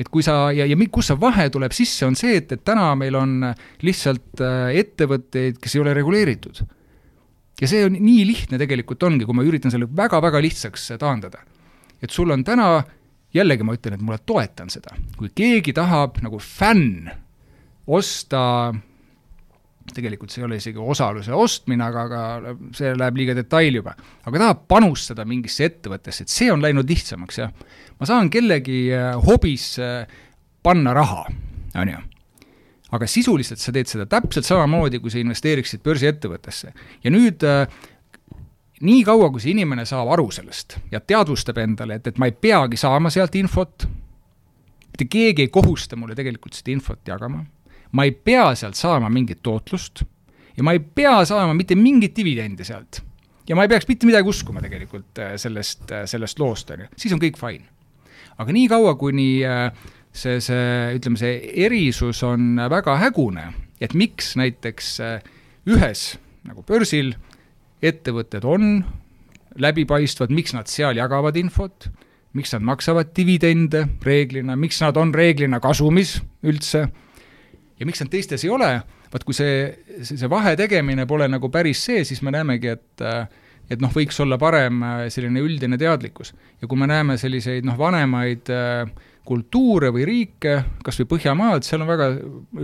Et kui sa ja, ja kus see vahe tuleb sisse, on see, et, et täna meil on lihtsalt äh, ettevõtteid, kes ei ole reguleeritud. ja see on nii lihtne tegelikult ongi, kui ma üritan selle väga-väga lihtsaks taandada. et sul on täna, jällegi ma ütlen, et ma toetan seda, kui keegi tahab nagu fänn osta tegelikult see ei ole isegi osaluse ostmine, aga, aga see läheb liiga detaili juba. aga tahab panustada mingisse ettevõttesse, et see on läinud lihtsamaks, jah. ma saan kellegi äh, hobisse panna raha, on ju. aga sisuliselt sa teed seda täpselt samamoodi, kui sa investeeriksid börsiettevõttesse. ja nüüd äh, nii kaua, kui see inimene saab aru sellest ja teadvustab endale, et, et ma ei peagi saama sealt infot, mitte keegi ei kohusta mulle tegelikult seda infot jagama ma ei pea sealt saama mingit tootlust ja ma ei pea saama mitte mingit dividendi sealt. ja ma ei peaks mitte midagi uskuma tegelikult äh, sellest, äh, sellest loost, on ju, siis on kõik fine. aga niikaua, kuni äh, see, see, ütleme, see erisus on väga hägune, et miks näiteks ühes nagu börsil ettevõtted on läbipaistvad, miks nad seal jagavad infot, miks nad maksavad dividende reeglina, miks nad on reeglina kasumis üldse ja miks nad teistes ei ole, vaat kui see, see, see vahe tegemine pole nagu päris see, siis me näemegi, et et noh, võiks olla parem äh, selline üldine teadlikkus. ja kui me näeme selliseid noh, vanemaid äh, kultuure või riike, kas või Põhjamaad, seal on väga,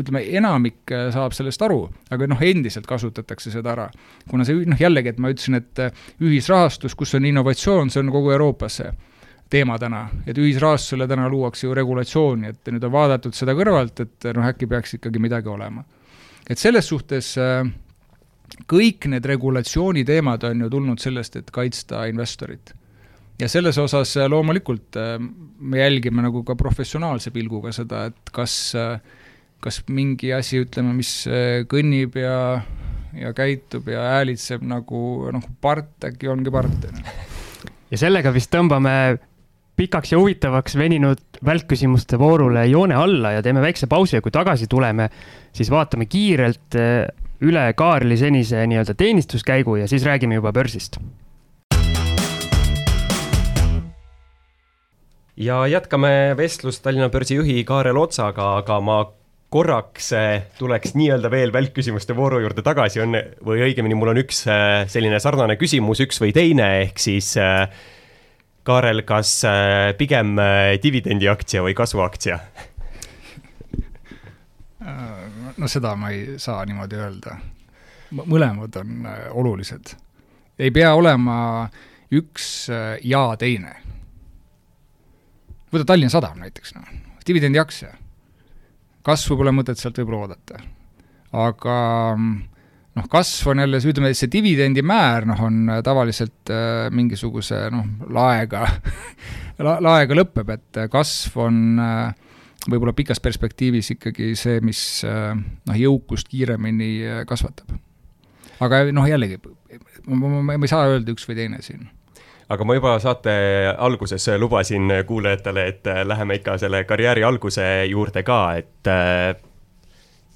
ütleme, enamik äh, saab sellest aru, aga noh, endiselt kasutatakse seda ära. kuna see noh, jällegi, et ma ütlesin, et ühisrahastus, kus on innovatsioon, see on kogu Euroopas see teema täna, et ühisrahastusele täna luuakse ju regulatsiooni, et nüüd on vaadatud seda kõrvalt, et noh, äkki peaks ikkagi midagi olema. et selles suhtes äh, kõik need regulatsiooni teemad on ju tulnud sellest, et kaitsta investorit. ja selles osas äh, loomulikult äh, me jälgime nagu ka professionaalse pilguga seda, et kas, kas mingi asi, ütleme, mis kõnnib ja ja käitub ja häälitseb nagu noh, part, äkki ongi part. ja sellega vist tõmbame pikaks ja huvitavaks veninud välkküsimuste voorule joone alla ja teeme väikse pausi ja kui tagasi tuleme, siis vaatame kiirelt eh, üle Kaarli senise nii-öelda teenistuskäigu ja siis räägime juba börsist. ja jätkame vestlust Tallinna börsi juhi Kaarel Otsaga, aga ma korraks eh, tuleks nii-öelda veel välkküsimuste vooru juurde tagasi, on, või õigemini, mul on üks eh, selline sarnane küsimus, üks või teine, ehk siis äh, Kaarel, kas äh, pigem äh, dividendiaktsia või kasvuaktsia? Äh, no seda ma ei saa niimoodi öelda. mõlemad on olulised. ei pea olema üks ja teine. võta Tallinna Sadam näiteks, noh, dividendiaktsia. kasvu pole mõtet sealt võib-olla oodata. aga mm, noh, kasv on jälle, ütleme, see dividendimäär noh, on äh, tavaliselt äh, mingisuguse noh, laega [LAUGHS] la,, laega lõpeb, et äh, kasv on äh, võib-olla pikas perspektiivis ikkagi see, mis äh, noh, jõukust kiiremini äh, kasvatab. aga noh, jällegi, ma, ei saa öelda üks või teine siin aga ma juba saate alguses lubasin kuulajatele, et läheme ikka selle karjääri alguse juurde ka, et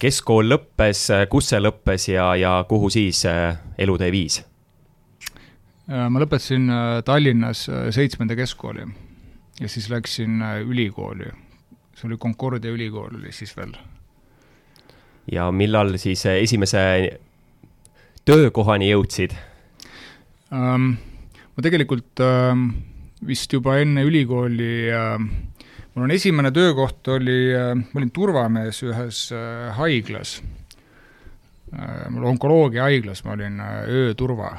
keskkool lõppes, kus see lõppes ja, ja kuhu siis äh, elutee viis? Äh, ma lõpetasin äh, Tallinnas seitsmenda keskkooli ja siis läksin ülikooli. see oli Concordia ülikool oli siis veel. ja millal siis esimese töökohani jõudsid um,? ma tegelikult um, vist juba enne ülikooli uh, mul on esimene töökoht oli, äh, ma olin turvamees ühes äh, haiglas, äh, mul onkoloogia haiglas, ma olin ööturva,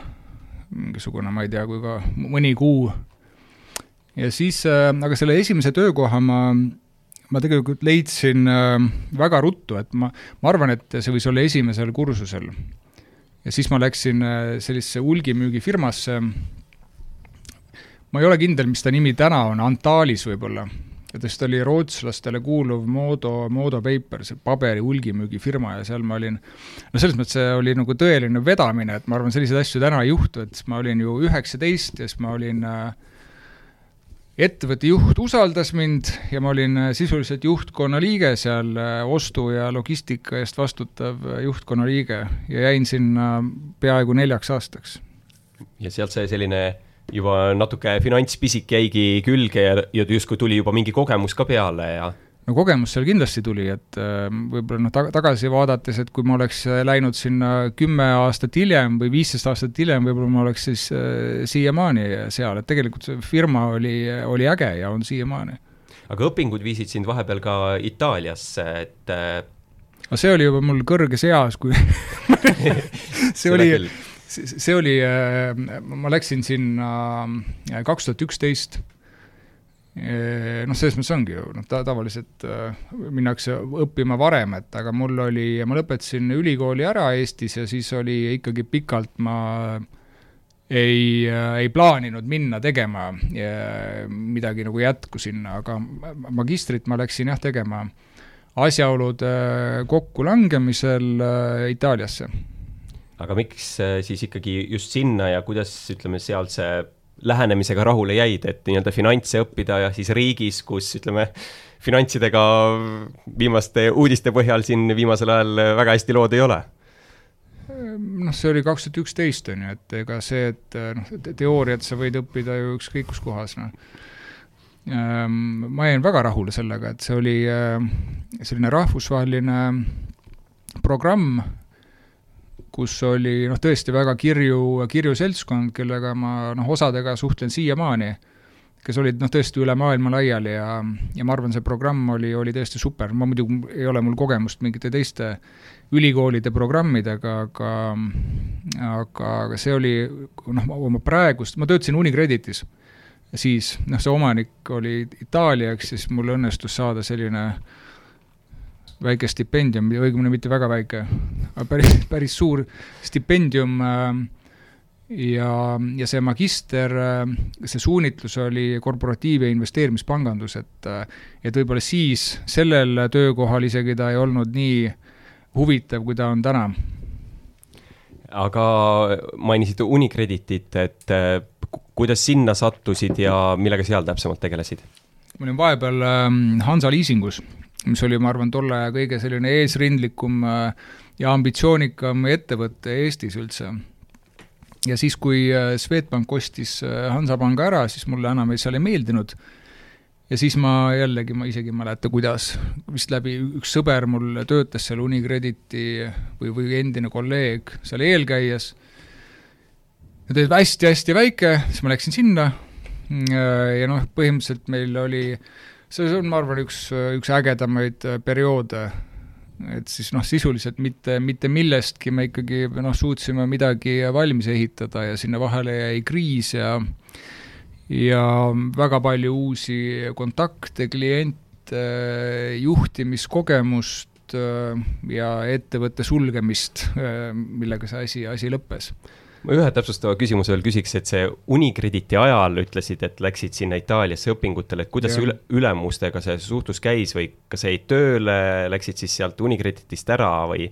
mingisugune, ma ei tea, kui ka mõni kuu. ja siis, aga selle esimese töökoha ma, ma tegelikult leidsin väga ruttu, et ma, ma arvan, et see võis olla esimesel kursusel. ja siis ma läksin sellisesse hulgimüügifirmasse, ma ei ole kindel, mis ta nimi täna on, Antalis võib-olla sest oli rootslastele kuuluv Modo, Modo Paper, see paberi hulgimüügifirma ja seal ma olin, no selles mõttes see oli nagu tõeline vedamine, et ma arvan, selliseid asju täna ei juhtu, et ma olin ju üheksateist ja siis ma olin äh, ettevõtte juht usaldas mind ja ma olin äh, sisuliselt juhtkonna liige seal, äh, ostu ja logistika eest vastutav juhtkonna liige ja jäin sinna peaaegu neljaks aastaks. ja sealt sai selline juba natuke finantspisik jäigi külge ja, ja justkui tuli juba mingi kogemus ka peale ja no kogemus seal kindlasti tuli, et äh, võib-olla noh, taga, tagasi vaadates, et kui ma oleks äh, läinud sinna kümme aastat hiljem või viisteist aastat hiljem, võib-olla ma oleks siis äh, siiamaani seal, et tegelikult see firma oli, oli äge ja on siiamaani. aga õpingud viisid sind vahepeal ka Itaaliasse, et äh, no see oli juba mul kõrges eas, kui [LAUGHS] [LAUGHS] see oli, see oli, ma läksin sinna kaks tuhat üksteist noh, selles mõttes ongi ju, noh, ta tavaliselt äh, minnakse õppima varem, et aga mul oli, ma lõpetasin ülikooli ära Eestis ja siis oli ikkagi pikalt ma ei äh,, ei plaaninud minna tegema ja midagi nagu jätku sinna, aga magistrit ma läksin jah tegema asjaolude kokkulangemisel äh, Itaaliasse. Aga miks äh, siis ikkagi just sinna ja kuidas, ütleme, sealt see lähenemisega rahule jäid, et nii-öelda finantse õppida ja siis riigis, kus ütleme, finantsidega viimaste uudiste põhjal siin viimasel ajal väga hästi lood ei ole? noh, see oli kaks tuhat üksteist, on ju, et ega see, et noh, teooriat sa võid õppida ju ükskõik kus kohas, noh. Ehm, ma jäin väga rahule sellega, et see oli ehm, selline rahvusvaheline programm, kus oli noh, tõesti väga kirju, kirju seltskond, kellega ma noh, osadega suhtlen siiamaani, kes olid noh, tõesti üle maailma laiali ja, ja ma arvan, see programm oli, oli tõesti super, ma muidugi ei ole mul kogemust mingite teiste ülikoolide programmidega, aga aga, aga see oli noh, oma praegust, ma töötasin Unicreditis siis, noh, see omanik oli Itaalia, ehk siis mul õnnestus saada selline äh, väike stipendium, õigemini mitte väga väike, aga päris, [LAUGHS] päris suur stipendium äh, ja, ja see magister, äh, see suunitlus oli korporatiiv- ja investeerimispangandus, et äh, et võib-olla siis sellel töökohal isegi ta ei olnud nii huvitav, kui ta on täna. aga mainisite Unicreditit, et kuidas sinna sattusid ja millega seal täpsemalt tegelesid? ma olin vahepeal Hansa liisingus mis oli, ma arvan, tolle aja kõige selline eesrindlikum äh, ja ambitsioonikam ettevõte Eestis üldse. ja siis, kui äh, Swedbank ostis äh, Hansapanga ära, siis mulle enam seal ei meeldinud. Ja siis ma jällegi, ma isegi ei mäleta, kuidas, vist läbi, üks sõber mul töötas seal Unicrediti või, või endine kolleeg seal eelkäijas, ja ta oli hästi-hästi väike, siis ma läksin sinna. Ja noh, põhimõtteliselt meil oli äh, see on, ma arvan, üks, üks ägedamaid äh, perioode, et siis noh, sisuliselt mitte, mitte millestki me ikkagi noh, suutsime midagi valmis ehitada ja sinna vahele jäi kriis ja ja väga palju uusi kontakte, kliente, juhtimiskogemust äh, ja ettevõtte sulgemist, äh, millega see asi, asi lõppes ma ühe täpsustava küsimuse veel küsiks, et see Unicrediti ajal ütlesid, et läksid sinna Itaaliasse õpingutele, et kuidas ja. see üle, ülemustega see suhtlus käis või kas jäid tööle, läksid siis sealt Unicreditist ära või?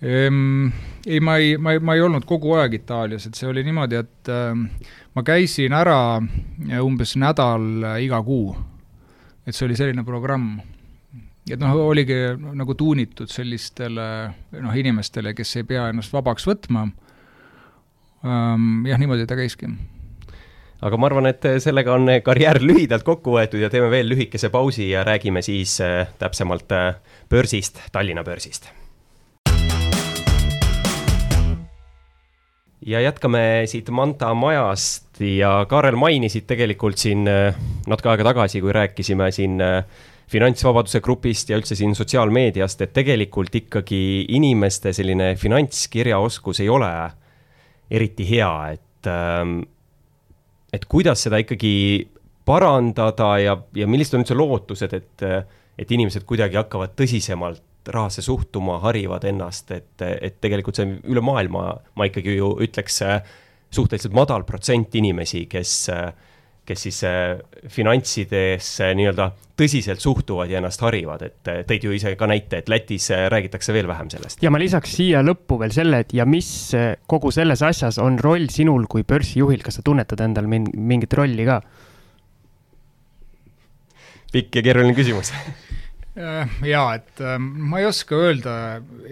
Ehm, ei, ma ei, ma ei, ma ei olnud kogu aeg Itaalias, et see oli niimoodi, et äh, ma käisin ära umbes nädal iga kuu. et see oli selline programm et noh, oligi nagu tuunitud sellistele noh, inimestele, kes ei pea ennast vabaks võtma jah, niimoodi ta käiski aga ma arvan, et sellega on karjäär [LAUGHS] lühidalt kokku võetud ja teeme veel lühikese pausi ja räägime siis äh, täpsemalt börsist, Tallinna börsist. ja jätkame siit Manta majast ja Kaarel mainisid tegelikult siin natuke aega tagasi, kui rääkisime siin finantsvabaduse grupist ja üldse siin sotsiaalmeediast, et tegelikult ikkagi inimeste selline finantskirjaoskus ei ole eriti hea, et, ähm, et kuidas seda ikkagi parandada ja, ja millised on üldse lootused, et, et inimesed kuidagi hakkavad tõsisemalt rahasse suhtuma, harivad ennast, et, et tegelikult see üle maailma, ma ikkagi ju ütleks, suhteliselt madal protsent inimesi, kes äh, kes siis äh, finantsidesse nii-öelda tõsiselt suhtuvad ja ennast harivad, et äh, tõid ju ise ka näite, et Lätis äh, räägitakse veel vähem sellest. ja ma lisaks siia lõppu veel selle, et ja mis kogu selles asjas on roll sinul kui börsijuhil, kas sa tunnetad endal mingit rolli ka? pikk ja keeruline küsimus jaa, et ma ei oska öelda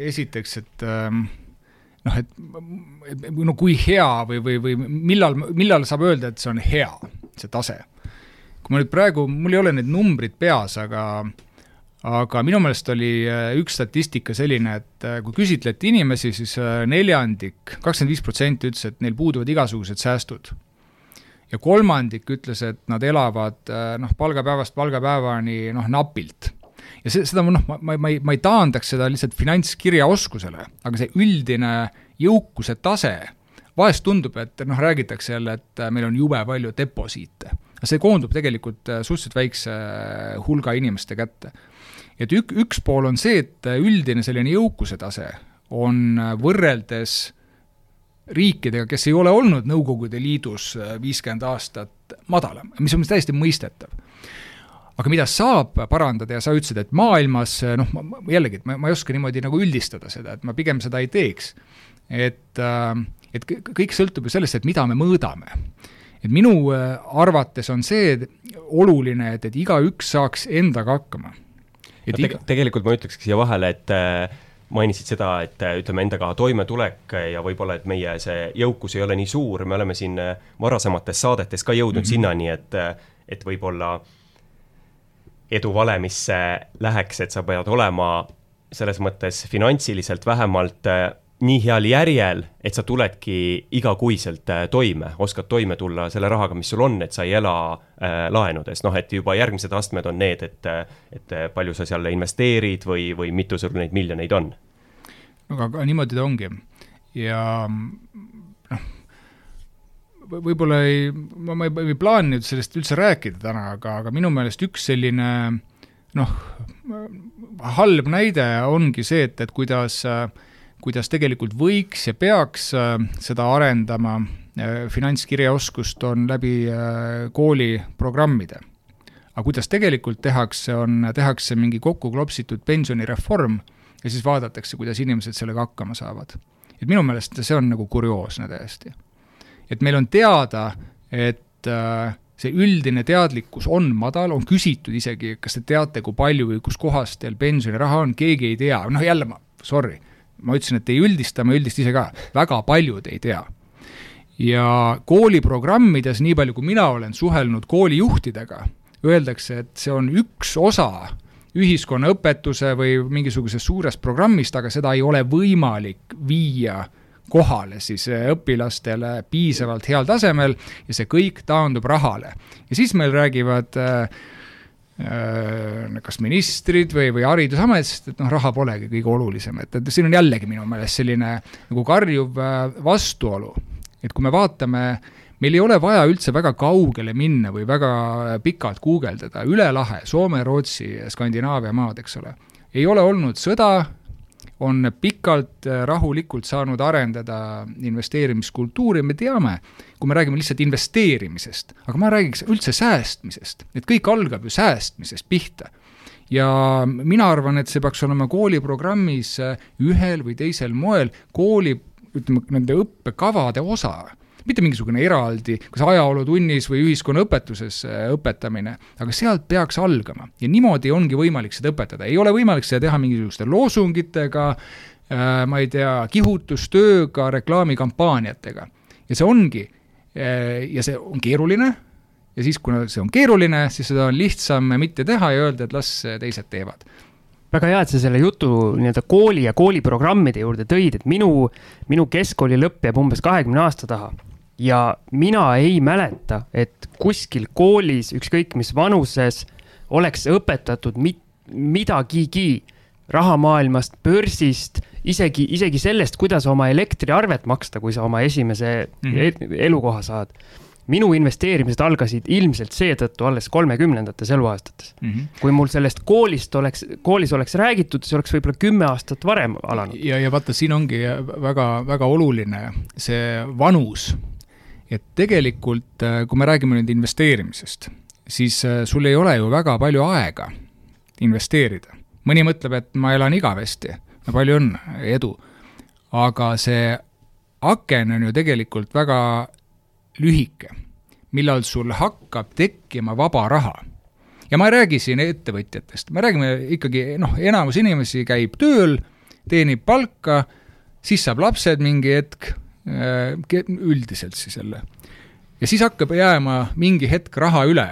esiteks, et noh, et no kui hea või, või, või millal, millal saab öelda, et see on hea, see tase. kui ma nüüd praegu, mul ei ole need numbrid peas, aga aga minu meelest oli äh, üks statistika selline, et äh, kui küsitleti inimesi, siis äh, neljandik, kakskümmend viis protsenti ütles, et neil puuduvad igasugused säästud. ja kolmandik ütles, et nad elavad noh, palgapäevast palgapäevani noh, napilt. ja see, seda noh, ma, ma, ma ei, ma ei taandaks seda lihtsalt finantskirjaoskusele, aga see üldine jõukuse tase, vahest tundub, et noh, räägitakse jälle, et meil on jube palju deposiite. see koondub tegelikult suhteliselt väikse hulga inimeste kätte et ük-, üks pool on see, et üldine selline jõukuse tase on võrreldes riikidega, kes ei ole olnud Nõukogude Liidus viiskümmend aastat madalam, mis on täiesti mõistetav. aga mida saab parandada ja sa ütlesid, et maailmas noh, jällegi, et ma, ma ei oska niimoodi nagu üldistada seda, et ma pigem seda ei teeks. et, et kõik sõltub ju sellest, et mida me mõõdame. Et minu arvates on see oluline, et, et igaüks saaks endaga hakkama. Et iga... tegelikult ma ütlekski siia vahele, et äh, mainisid seda, et äh, ütleme, endaga toimetulek ja võib-olla, et meie see jõukus ei ole nii suur, me oleme siin äh, varasemates saadetes ka jõudnud mm -hmm. sinnani, et, et võib-olla eduvalemisse läheks, et sa pead olema selles mõttes finantsiliselt vähemalt nii heal järjel, et sa tuledki igakuiselt äh, toime, oskad toime tulla selle rahaga, mis sul on, et sa ei ela äh, laenudes, noh, et juba järgmised astmed on need, et, et palju sa seal investeerid või, või mitu sul neid miljoneid on. aga, aga niimoodi ta ongi ja noh, võib-olla ei, ma, ma ei, ei plaaninud sellest üldse rääkida täna, aga, aga minu meelest üks selline noh, halb näide ongi see, et, et kuidas äh, kuidas tegelikult võiks ja peaks äh, seda arendama, äh, finantskirjaoskust on läbi äh, kooliprogrammide. aga kuidas tegelikult tehakse, on, tehakse mingi kokku klopsitud pensionireform ja siis vaadatakse, kuidas inimesed sellega hakkama saavad. et minu meelest see on nagu kurioosne täiesti. et meil on teada, et see üldine teadlikkus on madal, on küsitud isegi, kas te teate, kui palju või kus kohas teil pensioniraha on, keegi ei tea, noh jälle ma, sorry ma ütlesin, et ei üldista, ma üldist ise ka, väga paljud ei tea. ja kooliprogrammides, nii palju kui mina olen suhelnud koolijuhtidega, öeldakse, et see on üks osa ühiskonnaõpetuse või mingisugusest suurest programmist, aga seda ei ole võimalik viia kohale siis õpilastele piisavalt heal tasemel ja see kõik taandub rahale. ja siis meil räägivad äh, kas ministrid või, või Haridusametist, et noh, raha polegi kõige olulisem, et, et siin on jällegi minu meelest selline nagu karjuv äh, vastuolu. et kui me vaatame, meil ei ole vaja üldse väga kaugele minna või väga pikalt guugeldada, üle lahe, Soome, Rootsi, Skandinaavia maad, eks ole, ei ole olnud sõda, on pikalt äh, rahulikult saanud arendada investeerimiskultuuri, me teame, kui me räägime lihtsalt investeerimisest, aga ma räägiks üldse säästmisest, et kõik algab ju säästmisest pihta. ja mina arvan, et see peaks olema kooliprogrammis äh, ühel või teisel moel kooli, ütleme, nende õppekavade osa mitte mingisugune eraldi, kas ajalootunnis või ühiskonnaõpetuses äh, õpetamine, aga sealt peaks algama. Ja niimoodi ongi võimalik seda õpetada, ei ole võimalik seda teha mingisuguste loosungitega, äh, ma ei tea, kihutustööga, reklaamikampaaniatega. ja see ongi, äh, ja see on keeruline. Ja siis, kuna see on keeruline, siis seda on lihtsam mitte teha ja öelda, et las teised teevad. Väga hea, et sa selle jutu nii-öelda kooli ja kooliprogrammide juurde tõid, et minu, minu keskkooli lõpp jääb umbes kahekümne aasta taha ja mina ei mäleta, et kuskil koolis, ükskõik mis vanuses, oleks õpetatud mit-, midagigi rahamaailmast, börsist, isegi, isegi sellest, kuidas oma elektriarvet maksta, kui sa oma esimese mm elukoha saad. minu investeerimised algasid ilmselt seetõttu alles kolmekümnendates eluaastates mm. -hmm. kui mul sellest koolist oleks, koolis oleks räägitud, see oleks võib-olla kümme aastat varem alanud. ja, ja vaata, siin ongi väga, väga oluline see vanus et tegelikult, äh, kui me räägime nüüd investeerimisest, siis äh, sul ei ole ju väga palju aega investeerida. mõni mõtleb, et ma elan igavesti, no palju õnne, edu. aga see aken on ju tegelikult väga lühike, millal sul hakkab tekkima vaba raha. ja ma ei räägi siin ettevõtjatest, me räägime ikkagi, noh, enamus inimesi käib tööl, teenib palka, siis saab lapsed mingi hetk üldiselt siis jälle. ja siis hakkab jääma mingi hetk raha üle.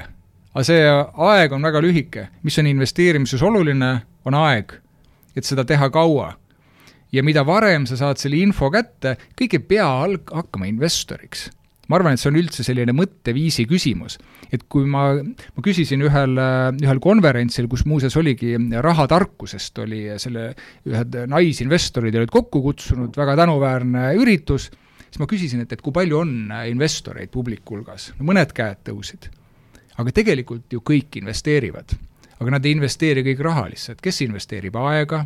aga see aeg on väga lühike. mis on investeerimises oluline, on aeg, et seda teha kaua. ja mida varem sa saad selle info kätte, kõik ei pea alg-, hakkama investoriks ma arvan, et see on üldse selline mõtteviisi küsimus. et kui ma, ma küsisin ühel, ühel konverentsil, kus muuseas oligi rahatarkusest, oli selle, ühed naisinvestorid olid kokku kutsunud, väga tänuväärne üritus, siis ma küsisin, et, et kui palju on investoreid publiku hulgas, no mõned käed tõusid. aga tegelikult ju kõik investeerivad. aga nad ei investeeri kõik rahalisse, et kes investeerib aega,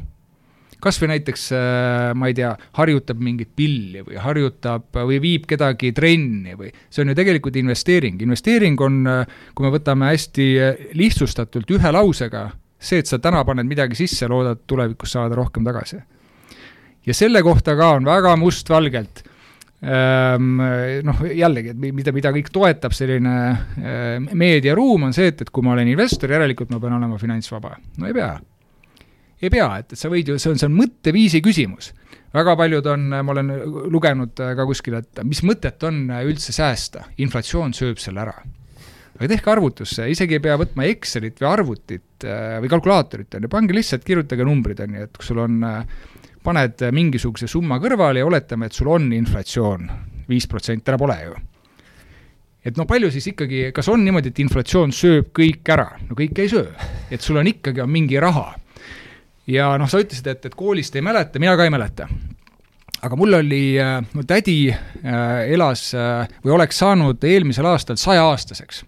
kas või näiteks äh, ma ei tea, harjutab mingit pilli või harjutab või viib kedagi trenni või see on ju tegelikult investeering, investeering on, äh, kui me võtame hästi äh, lihtsustatult ühe lausega, see, et sa täna paned midagi sisse, loodad tulevikus saada rohkem tagasi. ja selle kohta ka on väga mustvalgelt noh, jällegi, et mida, mida kõik toetab selline meediaruum, on see, et, et kui ma olen investor, järelikult ma pean olema finantsvaba. no ei pea ei pea, et, et sa võid ju, see on, see on mõtteviisi küsimus. väga paljud on, ma olen lugenud ka kuskil, et mis mõtet on üldse säästa, inflatsioon sööb selle ära. aga tehke arvutus, isegi ei pea võtma Excelit või arvutit äh, või kalkulaatorit, on ju, pange lihtsalt, kirjutage numbrid, on ju, et kui sul on, äh, paned mingisuguse summa kõrvale ja oletame, et sul on inflatsioon, viis protsenti, täna pole ju et no palju siis ikkagi, kas on niimoodi, et inflatsioon sööb kõik ära? no kõike ei söö. et sul on ikkagi, on mingi raha ja noh, sa ütlesid, et, et koolist ei mäleta, mina ka ei mäleta. aga mul oli äh,, mu tädi äh, elas äh, või oleks saanud eelmisel aastal sajaaastaseks.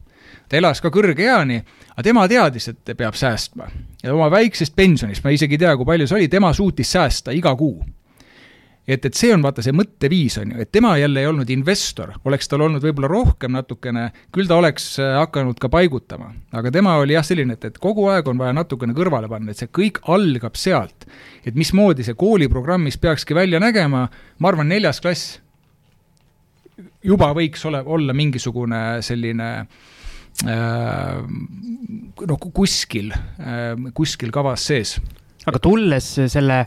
Ta elas ka kõrge eani, aga tema teadis, et peab säästma. ja oma väiksest pensionist, ma isegi ei tea, kui palju see oli, tema suutis säästa iga kuu et, et see on vaata see mõtteviis, on ju, et tema jälle ei olnud investor, oleks tal olnud võib-olla rohkem natukene, küll ta oleks äh, hakanud ka paigutama. aga tema oli jah, selline, et, et kogu aeg on vaja natukene kõrvale panna, et see kõik algab sealt. et mismoodi see kooliprogrammis peakski välja nägema, ma arvan, neljas klass juba võiks ole, olla mingisugune selline äh, noh, kuskil, äh, kuskil kavas sees. aga tulles selle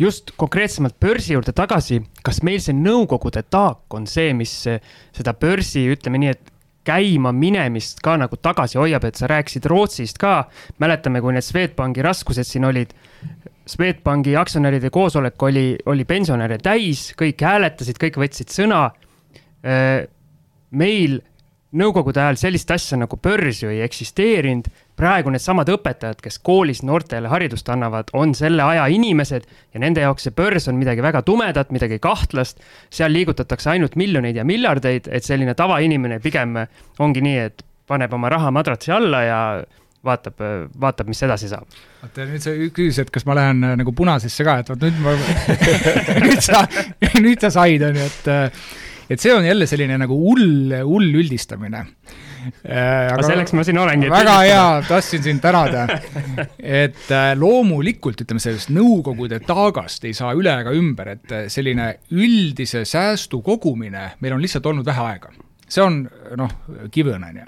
just konkreetsemalt börsi juurde tagasi, kas meil see nõukogude taak on see, mis seda börsi, ütleme nii, et käima minemist ka nagu tagasi hoiab, et sa rääkisid Rootsist ka. mäletame, kui need Swedbanki raskused siin olid. Swedbanki aktsionäride koosolek oli, oli pensionäre täis, kõik hääletasid, kõik võtsid sõna. meil nõukogude ajal sellist asja nagu börs ju ei eksisteerinud praegu needsamad õpetajad, kes koolis noortele haridust annavad, on selle aja inimesed ja nende jaoks see börs on midagi väga tumedat, midagi kahtlast. seal liigutatakse ainult miljoneid ja miljardeid, et selline tavainimene pigem ongi nii, et paneb oma raha madratsi alla ja vaatab, vaatab, mis edasi saab. oota, nüüd sa küsisid, et kas ma lähen äh, nagu punasesse ka, et vot nüüd ma [LAUGHS] [LAUGHS] nüüd sa, nüüd sa said, on ju, et äh, et see on jälle selline nagu hull, hull üldistamine Äh, aga selleks ma siin olengi. väga hea, tahtsin sind tänada. [LAUGHS] et äh, loomulikult, ütleme sellest Nõukogude taagast ei saa üle ega ümber, et äh, selline üldise säästu kogumine, meil on lihtsalt olnud vähe aega. see on noh, kivõõn, on ju.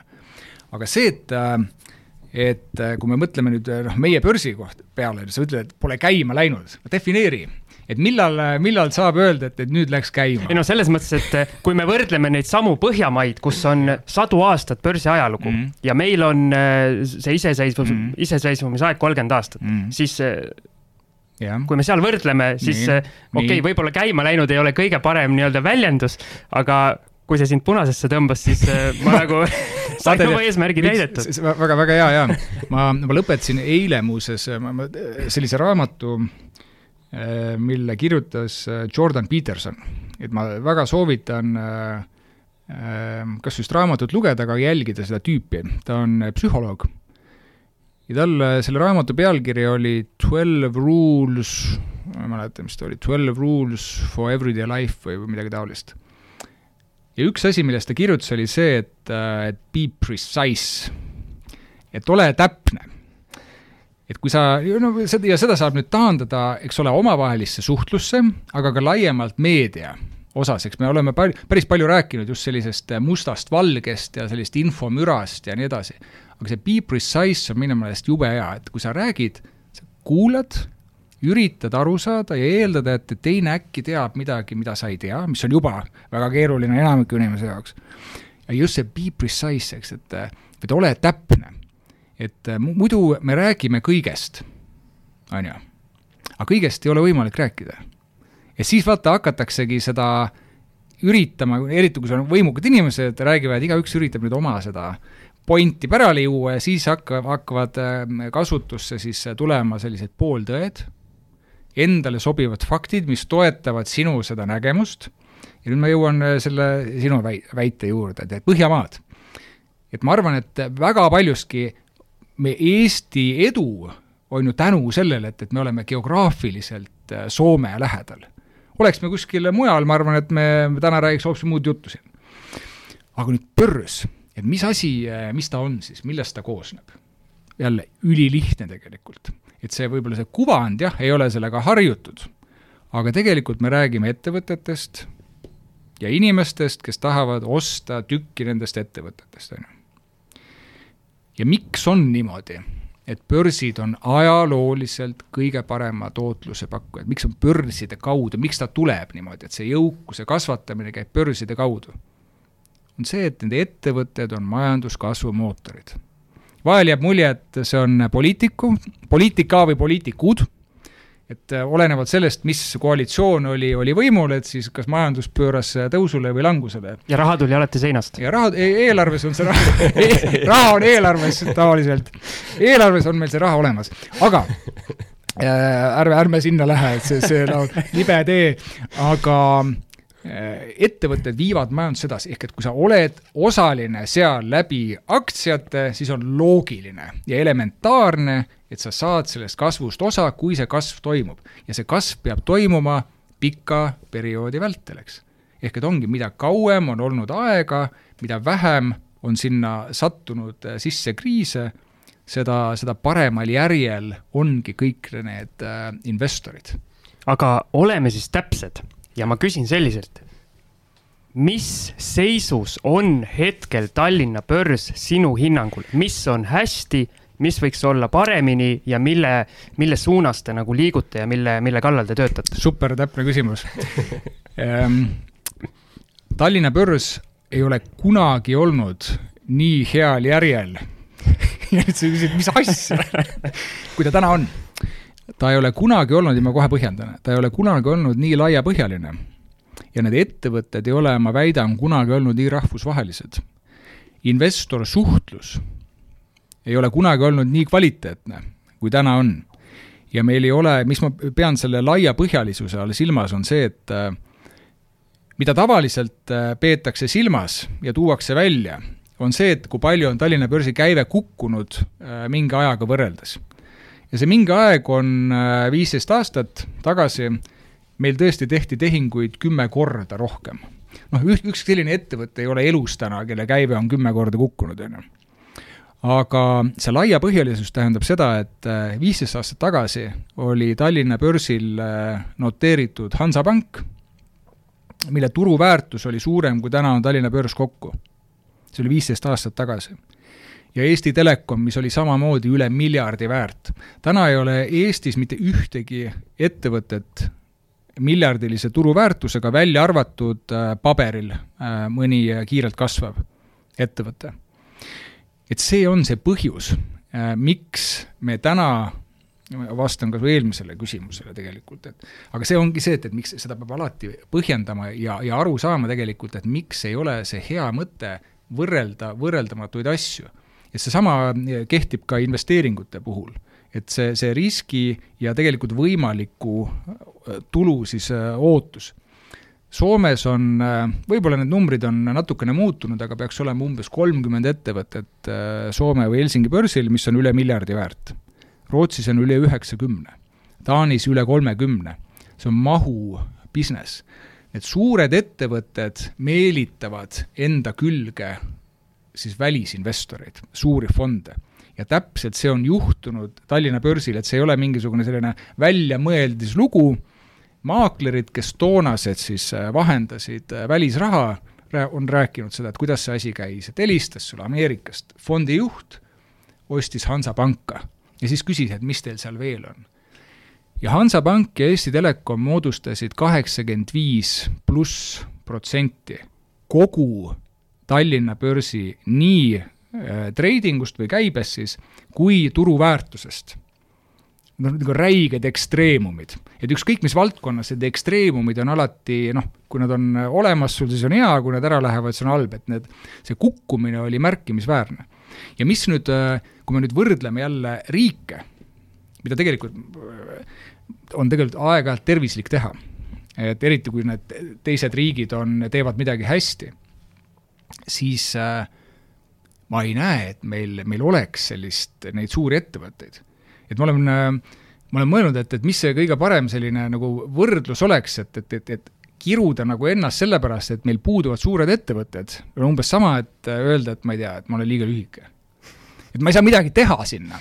aga see, et et kui me mõtleme nüüd noh, meie börsi koht peale, sa ütled, et pole käima läinud, defineeri et millal, millal saab öelda, et, et nüüd läks käima? ei no selles mõttes, et eh, kui me võrdleme neid samu Põhjamaid, kus on sadu aastat börsi ajalugu mm -hmm. ja meil on eh, see iseseisvus mm, -hmm. iseseisvumisaeg kolmkümmend aastat mm, -hmm. siis eh, Ja. kui me seal võrdleme, siis okei okay,, võib-olla käima läinud ei ole kõige parem nii-öelda väljendus, aga kui see sind punasesse tõmbas, siis ma nagu [LAUGHS] sain oma eesmärgi täidetud. väga-väga hea, ja ma, ma lõpetasin eile muuseas sellise raamatu mille kirjutas äh, Jordan Peterson. et ma väga soovitan äh, kas just raamatut lugeda, aga jälgida seda tüüpi, ta on psühholoog. ja tal selle raamatu pealkiri oli Twelve Rules, ma ei mäleta, mis ta oli, Twelve Rules for Everyday Life või midagi taolist. ja üks asi, millest ta kirjutas, oli see, et, et be precise, et ole täpne et kui sa, no seda ja seda saab nüüd taandada, eks ole, omavahelisse suhtlusse, aga ka laiemalt meedia osas, eks me oleme pal-, päris palju rääkinud just sellisest mustast valgest ja sellist infomürast ja nii edasi. aga see be precise on minu meelest jube hea, et kui sa räägid, sa kuulad, üritad aru saada ja eeldada, et teine äkki teab midagi, mida sa ei tea, mis on juba väga keeruline enamiku inimese jaoks. ja just see be precise, eks, et, et ole täpne. Et muidu me räägime kõigest, on ju, aga kõigest ei ole võimalik rääkida. ja siis vaata, hakataksegi seda üritama, eriti kui sul on võimukad inimesed, räägivad, igaüks üritab nüüd oma seda pointi pärale juua ja siis hakka, hakkavad kasutusse siis tulema sellised pooltõed endale sobivad faktid, mis toetavad sinu seda nägemust ja nüüd ma jõuan äh, selle sinu väi-, väite juurde, et Põhjamaad. et ma arvan, et väga paljuski me Eesti edu on ju tänu sellele, et, et me oleme geograafiliselt äh, Soome lähedal. oleks me kuskil mujal, ma arvan, et me täna räägiks hoopis muud juttu siin. aga nüüd börs, et mis asi, äh, mis ta on siis, millest ta koosneb? jälle ülilihtne tegelikult et see võib-olla see kuvand jah, ei ole sellega harjutud, aga tegelikult me räägime ettevõtetest ja inimestest, kes tahavad osta tükki nendest ettevõtetest, on ju. Ja miks on niimoodi, et börsid on ajalooliselt kõige parema tootluse pakkujad, miks on börside kaudu, miks ta tuleb niimoodi, et see jõukuse kasvatamine käib börside kaudu? on see, et need ettevõtted on majanduskasvu mootorid vahel jääb mulje, et see on poliitiku, poliitika või poliitikud, et äh, olenevalt sellest, mis koalitsioon oli, oli võimul, et siis kas majandus pööras tõusule või langusele. ja raha tuli alati seinast? ja raha, e-, eelarves on see raha [LAUGHS] e, raha on eelarves tavaliselt, eelarves on meil see raha olemas, aga äh, ärme, ärme sinna lähe, et see, see no, libe tee, aga Äh, ettevõtted viivad majandust edasi, ehk et kui sa oled osaline seal läbi aktsiate, siis on loogiline ja elementaarne, et sa saad sellest kasvust osa, kui see kasv toimub. ja see kasv peab toimuma pika perioodi vältel, eks. ehk et ongi, mida kauem on olnud aega, mida vähem on sinna sattunud äh, sisse kriise, seda, seda paremal järjel ongi kõik need äh, investorid. aga oleme siis täpsed ja ma küsin selliselt. mis seisus on hetkel Tallinna börs sinu hinnangul, mis on hästi, mis võiks olla paremini ja mille, mille suunas te nagu liigute ja mille, mille kallal te töötate? super täpne küsimus. Ehm, Tallinna börs ei ole kunagi olnud nii heal järjel. [LAUGHS] Ja nüüd sa küsid, mis asja? Kui ta täna on ta ei ole kunagi olnud, ja ma kohe põhjendan, ta ei ole kunagi olnud nii laiapõhjaline. ja need ettevõtted ei ole, ma väidan, kunagi olnud nii rahvusvahelised. investorsuhtlus ei ole kunagi olnud nii kvaliteetne, kui täna on. ja meil ei ole, mis ma pean selle laiapõhjalisuse all silmas, on see, et äh, mida tavaliselt äh, peetakse silmas ja tuuakse välja, on see, et kui palju on Tallinna börsi käive kukkunud äh, mingi ajaga võrreldes ja see mingi aeg on äh, viisteist aastat tagasi, meil tõesti tehti tehinguid kümme korda rohkem. noh, üks, üks selline ettevõte ei ole elus täna, kelle käive on kümme korda kukkunud, on ju. aga see laiapõhjalisus tähendab seda, et äh, viisteist aastat tagasi oli Tallinna börsil äh, noteeritud Hansapank, mille turuväärtus oli suurem, kui täna on Tallinna börs kokku. see oli viisteist aastat tagasi ja Eesti Telekom, mis oli samamoodi üle miljardi väärt. täna ei ole Eestis mitte ühtegi ettevõtet miljardilise turuväärtusega, välja arvatud äh, paberil äh, mõni kiirelt kasvav ettevõte. et see on see põhjus, äh, miks me täna vastan ka su eelmisele küsimusele tegelikult, et aga see ongi see, et, et miks seda peab alati põhjendama ja, ja aru saama tegelikult, et miks ei ole see hea mõte võrrelda võrreldamatuid asju ja seesama eh, kehtib ka investeeringute puhul. et see, see riski ja tegelikult võimaliku eh, tulu siis eh, ootus. Soomes on, võib-olla need numbrid on natukene muutunud, aga peaks olema umbes kolmkümmend ettevõtet Soome või Helsingi börsil, mis on üle miljardi väärt. Rootsis on üle üheksakümne, Taanis üle kolmekümne. see on mahu business. Need suured ettevõtted meelitavad enda külge siis välisinvestoreid, suuri fonde. ja täpselt see on juhtunud Tallinna börsil, et see ei ole mingisugune selline väljamõeldis lugu, maaklerid, kes toonased siis äh, vahendasid äh, välisraha, on rääkinud seda, et kuidas see asi käis, et helistas sulle Ameerikast fondijuht, ostis Hansapanka ja siis küsis, et mis teil seal veel on. ja Hansapank ja Eesti Telekom moodustasid kaheksakümmend viis pluss protsenti kogu Tallinna börsi nii äh, treidingust või käibest siis, kui turuväärtusest noh, nagu räiged ekstreemumid. et ükskõik mis valdkonnas need ekstreemumid on alati noh, kui nad on olemas sul, siis on hea, kui nad ära lähevad, siis on halb, et need, see kukkumine oli märkimisväärne. ja mis nüüd, kui me nüüd võrdleme jälle riike, mida tegelikult on tegelikult aeg-ajalt tervislik teha, et eriti, kui need teised riigid on, teevad midagi hästi, siis äh, ma ei näe, et meil, meil oleks sellist, neid suuri ettevõtteid et ma olen, ma olen mõelnud, et, et mis see kõige parem selline nagu võrdlus oleks, et, et, et, et kiruda nagu ennast sellepärast, et meil puuduvad suured ettevõtted, on umbes sama, et öelda, et ma ei tea, et ma olen liiga lühike. et ma ei saa midagi teha sinna.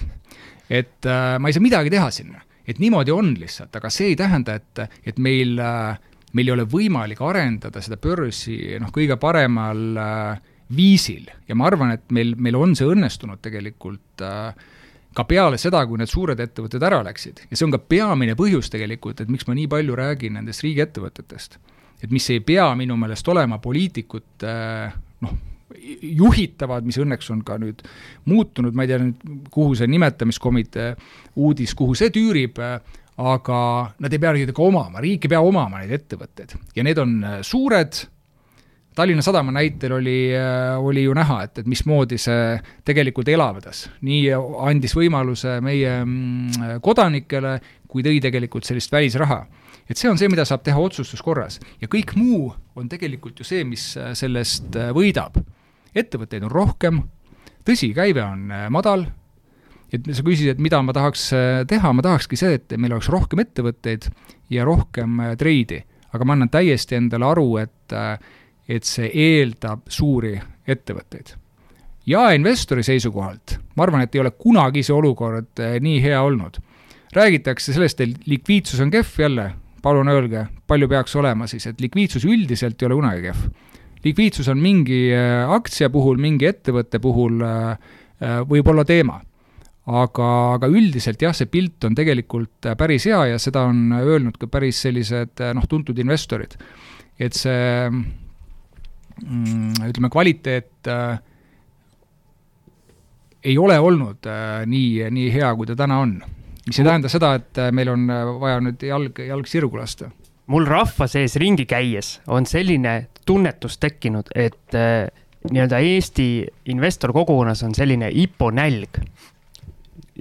et äh, ma ei saa midagi teha sinna. et niimoodi on lihtsalt, aga see ei tähenda, et, et meil äh, meil ei ole võimalik arendada seda börsi noh, kõige paremal äh, viisil ja ma arvan, et meil, meil on see õnnestunud tegelikult äh, ka peale seda, kui need suured ettevõtted ära läksid. ja see on ka peamine põhjus tegelikult, et miks ma nii palju räägin nendest riigiettevõtetest. et mis ei pea minu meelest olema poliitikute noh, juhitavad, mis õnneks on ka nüüd muutunud, ma ei tea nüüd, kuhu see nimetamiskomitee uudis, kuhu see tüürib, aga nad ei pea neid ka omama, riik ei pea omama neid ettevõtteid ja need on suured Tallinna Sadama näitel oli, äh, oli ju näha, et, et mismoodi see tegelikult elavdas. nii andis võimaluse meie mm, kodanikele, kui tõi tegelikult sellist välisraha. et see on see, mida saab teha otsustuskorras ja kõik muu on tegelikult ju see, mis äh, sellest äh, võidab. ettevõtteid on rohkem, tõsi, käive on madal, et sa küsisid, et mida ma tahaks teha, ma tahakski see, et meil oleks rohkem ettevõtteid ja rohkem treidi. aga ma annan täiesti endale aru, et et see eeldab suuri ettevõtteid. jaeinvestori seisukohalt ma arvan, et ei ole kunagi see olukord nii hea olnud. räägitakse sellest, et likviidsus on kehv jälle, palun öelge, palju peaks olema siis, et likviidsus üldiselt ei ole kunagi kehv. likviidsus on mingi aktsia puhul, mingi ettevõtte puhul eh, võib olla teema aga, aga üldiselt jah, see pilt on tegelikult päris hea ja seda on öelnud ka päris sellised noh, tuntud investorid. et see Mm, ütleme, kvaliteet äh, ei ole olnud äh, nii, nii hea, kui ta täna on. mis ei tähenda seda, et äh, meil on äh, vaja nüüd jalg, jalg sirgu lasta. mul rahva sees ringi käies on selline tunnetus tekkinud, et äh, nii-öelda Eesti investorkogukonnas on selline IPO nälg.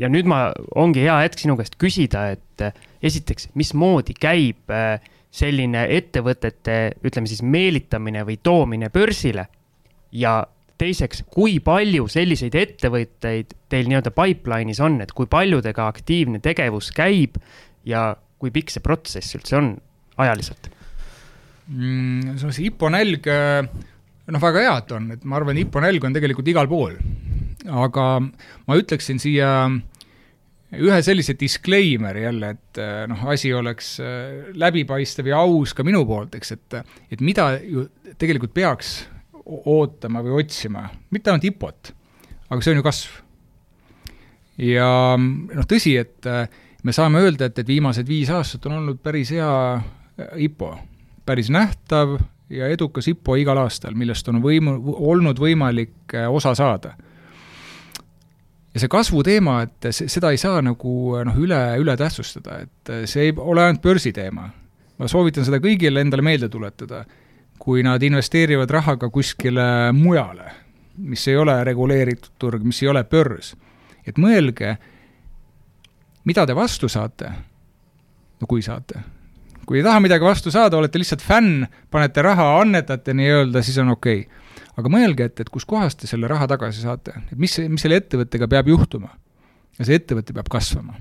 Ja nüüd ma, ongi hea hetk sinu käest küsida, et äh, esiteks, mismoodi käib äh, selline ettevõtete, ütleme siis meelitamine või toomine börsile ja teiseks, kui palju selliseid ettevõtteid teil nii-öelda pipeline'is on, et kui paljudega aktiivne tegevus käib ja kui pikk see protsess üldse on ajaliselt mm,? see IPO nälg, noh, väga hea, et on, et ma arvan, IPO nälg on tegelikult igal pool. aga ma ütleksin siia äh, ühe sellise disclaimer'i jälle, et äh, noh, asi oleks äh, läbipaistev ja aus ka minu poolt, eks, et et mida ju tegelikult peaks ootama või otsima, mitte ainult IPO-t, aga see on ju kasv. ja noh, tõsi, et äh, me saame öelda, et, et viimased viis aastat on olnud päris hea IPO, päris nähtav ja edukas IPO igal aastal, millest on võimu, olnud võimalik osa saada ja see kasvuteema, et seda ei saa nagu noh, üle, üle tähtsustada, et see ei ole ainult börsiteema. ma soovitan seda kõigile endale meelde tuletada, kui nad investeerivad raha ka kuskile mujale, mis ei ole reguleeritud turg, mis ei ole börs. et mõelge, mida te vastu saate, no kui saate. kui ei taha midagi vastu saada, olete lihtsalt fänn, panete raha, annetate nii-öelda, siis on okei okay aga mõelge, et, et kuskohast te selle raha tagasi saate, et mis, mis selle ettevõttega peab juhtuma. ja see ettevõte peab kasvama.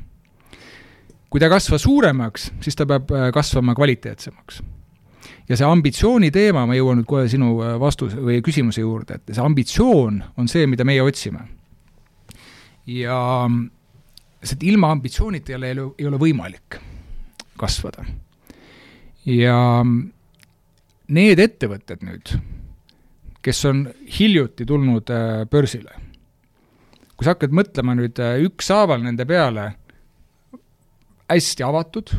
kui ta ei kasva suuremaks, siis ta peab äh, kasvama kvaliteetsemaks. ja see ambitsiooni teema, ma jõuan nüüd kohe sinu äh, vastuse või küsimuse juurde, et see ambitsioon on see, mida meie otsime. ja sest ilma ambitsioonita ei ole, ei ole võimalik kasvada. ja need ettevõtted nüüd kes on hiljuti tulnud äh, börsile. kui sa hakkad mõtlema nüüd äh, ükshaaval nende peale, hästi avatud,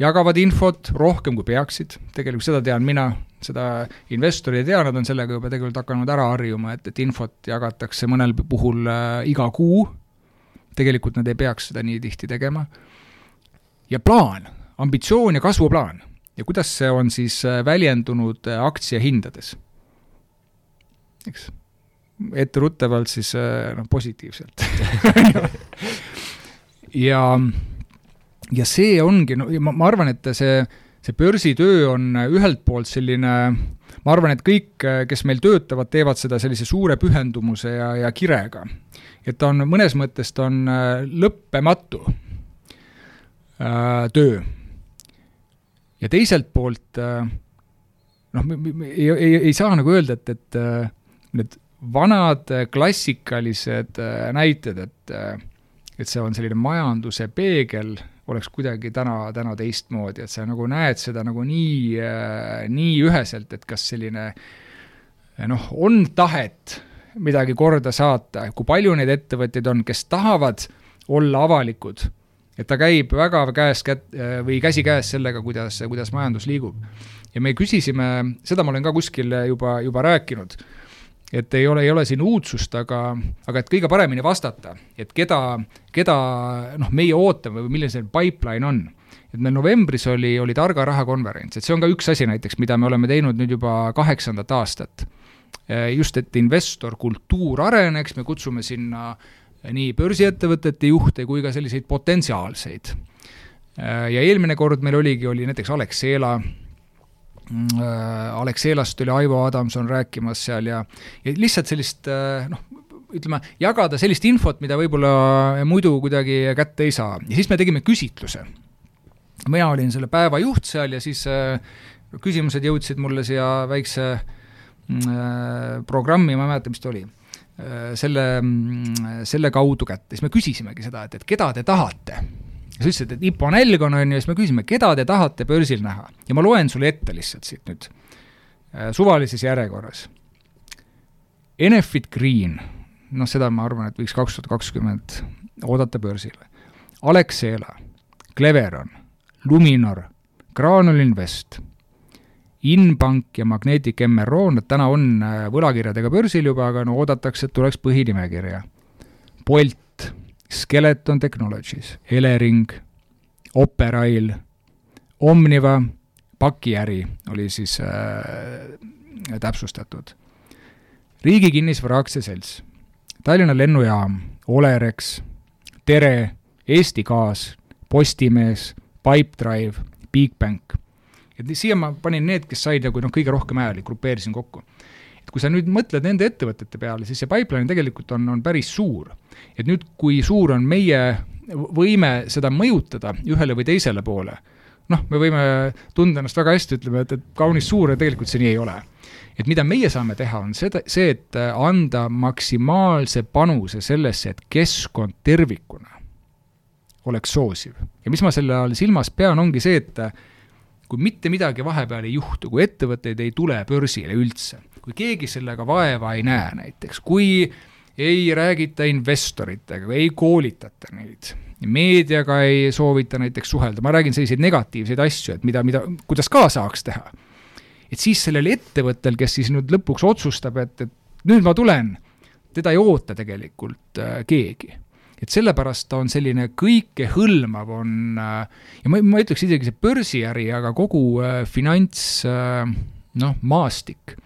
jagavad infot rohkem kui peaksid, tegelikult seda tean mina, seda investorid ei tea, nad on sellega juba tegelikult hakanud ära harjuma, et, et infot jagatakse mõnel puhul äh, iga kuu, tegelikult nad ei peaks seda nii tihti tegema, ja plaan, ambitsioon ja kasvuplaan. Ja kuidas see on siis äh, väljendunud äh, aktsiahindades? eks, etteruttavalt siis äh, noh, positiivselt [LAUGHS] ja, ja see ongi, no ma, ma arvan, et see see börsitöö on ühelt poolt selline, ma arvan, et kõik, kes meil töötavad, teevad seda sellise suure pühendumuse ja, ja kirega. et ta on, mõnes mõttes ta on lõppematu äh, töö. Ja teiselt poolt äh, noh, ei, ei, ei saa nagu öelda, et, et äh, need vanad klassikalised äh, näited, et et see on selline majanduse peegel oleks kuidagi täna, täna teistmoodi, et sa nagu näed seda nagu nii nii üheselt, et kas selline noh, on tahet midagi korda saata, kui palju neid ettevõtteid on, kes tahavad olla avalikud, et ta käib väga käes kät- või käsikäes sellega, kuidas, kuidas majandus liigub. ja me küsisime, seda ma olen ka kuskil juba, juba rääkinud et ei ole, ei ole siin uudsust, aga, aga et kõige paremini vastata, et keda, keda noh, meie ootame või milline see pipeline on. et meil novembris oli, oli targa raha konverents, et see on ka üks asi näiteks, mida me oleme teinud nüüd juba kaheksandat aastat. just, et investorkultuur areneks, me kutsume sinna nii börsiettevõtete juhte kui ka selliseid potentsiaalseid. ja eelmine kord meil oligi, oli näiteks Alexela Äh, Alexelast oli Aivo Adamson rääkimas seal ja, ja lihtsalt sellist äh, noh, ütleme, jagada sellist infot, mida võib-olla muidu kuidagi kätte ei saa. ja siis me tegime küsitluse. mina olin selle päeva juht seal ja siis äh, küsimused jõudsid mulle siia väikse äh, programmi, ma ei mäleta, mis ta oli äh,, selle, mm, selle kaudu kätte, siis me küsisimegi seda, et, et keda te tahate sa ütlesid, et IPO on, on ju, siis me küsime, keda te tahate börsil näha. ja ma loen sulle ette lihtsalt siit nüüd äh, suvalises järjekorras. Enefit Green, noh, seda ma arvan, et võiks kaks tuhat kakskümmend oodata börsile. Alexela, Cleveron, Luminor, Graanul Invest, Inbank ja Magnetic MRO, nad täna on äh, võlakirjadega börsil juba, aga no oodatakse, et tuleks põhinimekirja. Bolt, Skeleton Technologies, Elering, Operail, Omniva, pakiäri oli siis äh, täpsustatud. riigi kinnisvara aktsiaselts, Tallinna Lennujaam, Olerex, Tere, Eesti Gaas, Postimees, Pipedrive, Bigbank. Et siia ma panin need, kes said nagu noh, kõige rohkem hääli, grupeerisin kokku et kui sa nüüd mõtled nende ettevõtete peale, siis see pipeline tegelikult on, on päris suur. et nüüd, kui suur on meie võime seda mõjutada ühele või teisele poole, noh, me võime tunda ennast väga hästi, ütleme, et, et kaunis suur ja tegelikult see nii ei ole. et mida meie saame teha, on seda, see, et anda maksimaalse panuse sellesse, et keskkond tervikuna oleks soosiv. ja mis ma selle all silmas pean, ongi see, et kui mitte midagi vahepeal ei juhtu, kui ettevõtteid ei tule börsile üldse, kui keegi sellega vaeva ei näe näiteks, kui ei räägita investoritega, ei koolitata neid, meediaga ei soovita näiteks suhelda, ma räägin selliseid negatiivseid asju, et mida, mida, kuidas ka saaks teha. et siis sellel ettevõttel, kes siis nüüd lõpuks otsustab, et, et nüüd ma tulen, teda ei oota tegelikult äh, keegi et sellepärast ta on selline kõikehõlmav, on äh, ja ma, ma ütleks isegi see börsiäri, aga kogu äh, finants äh, noh, maastik.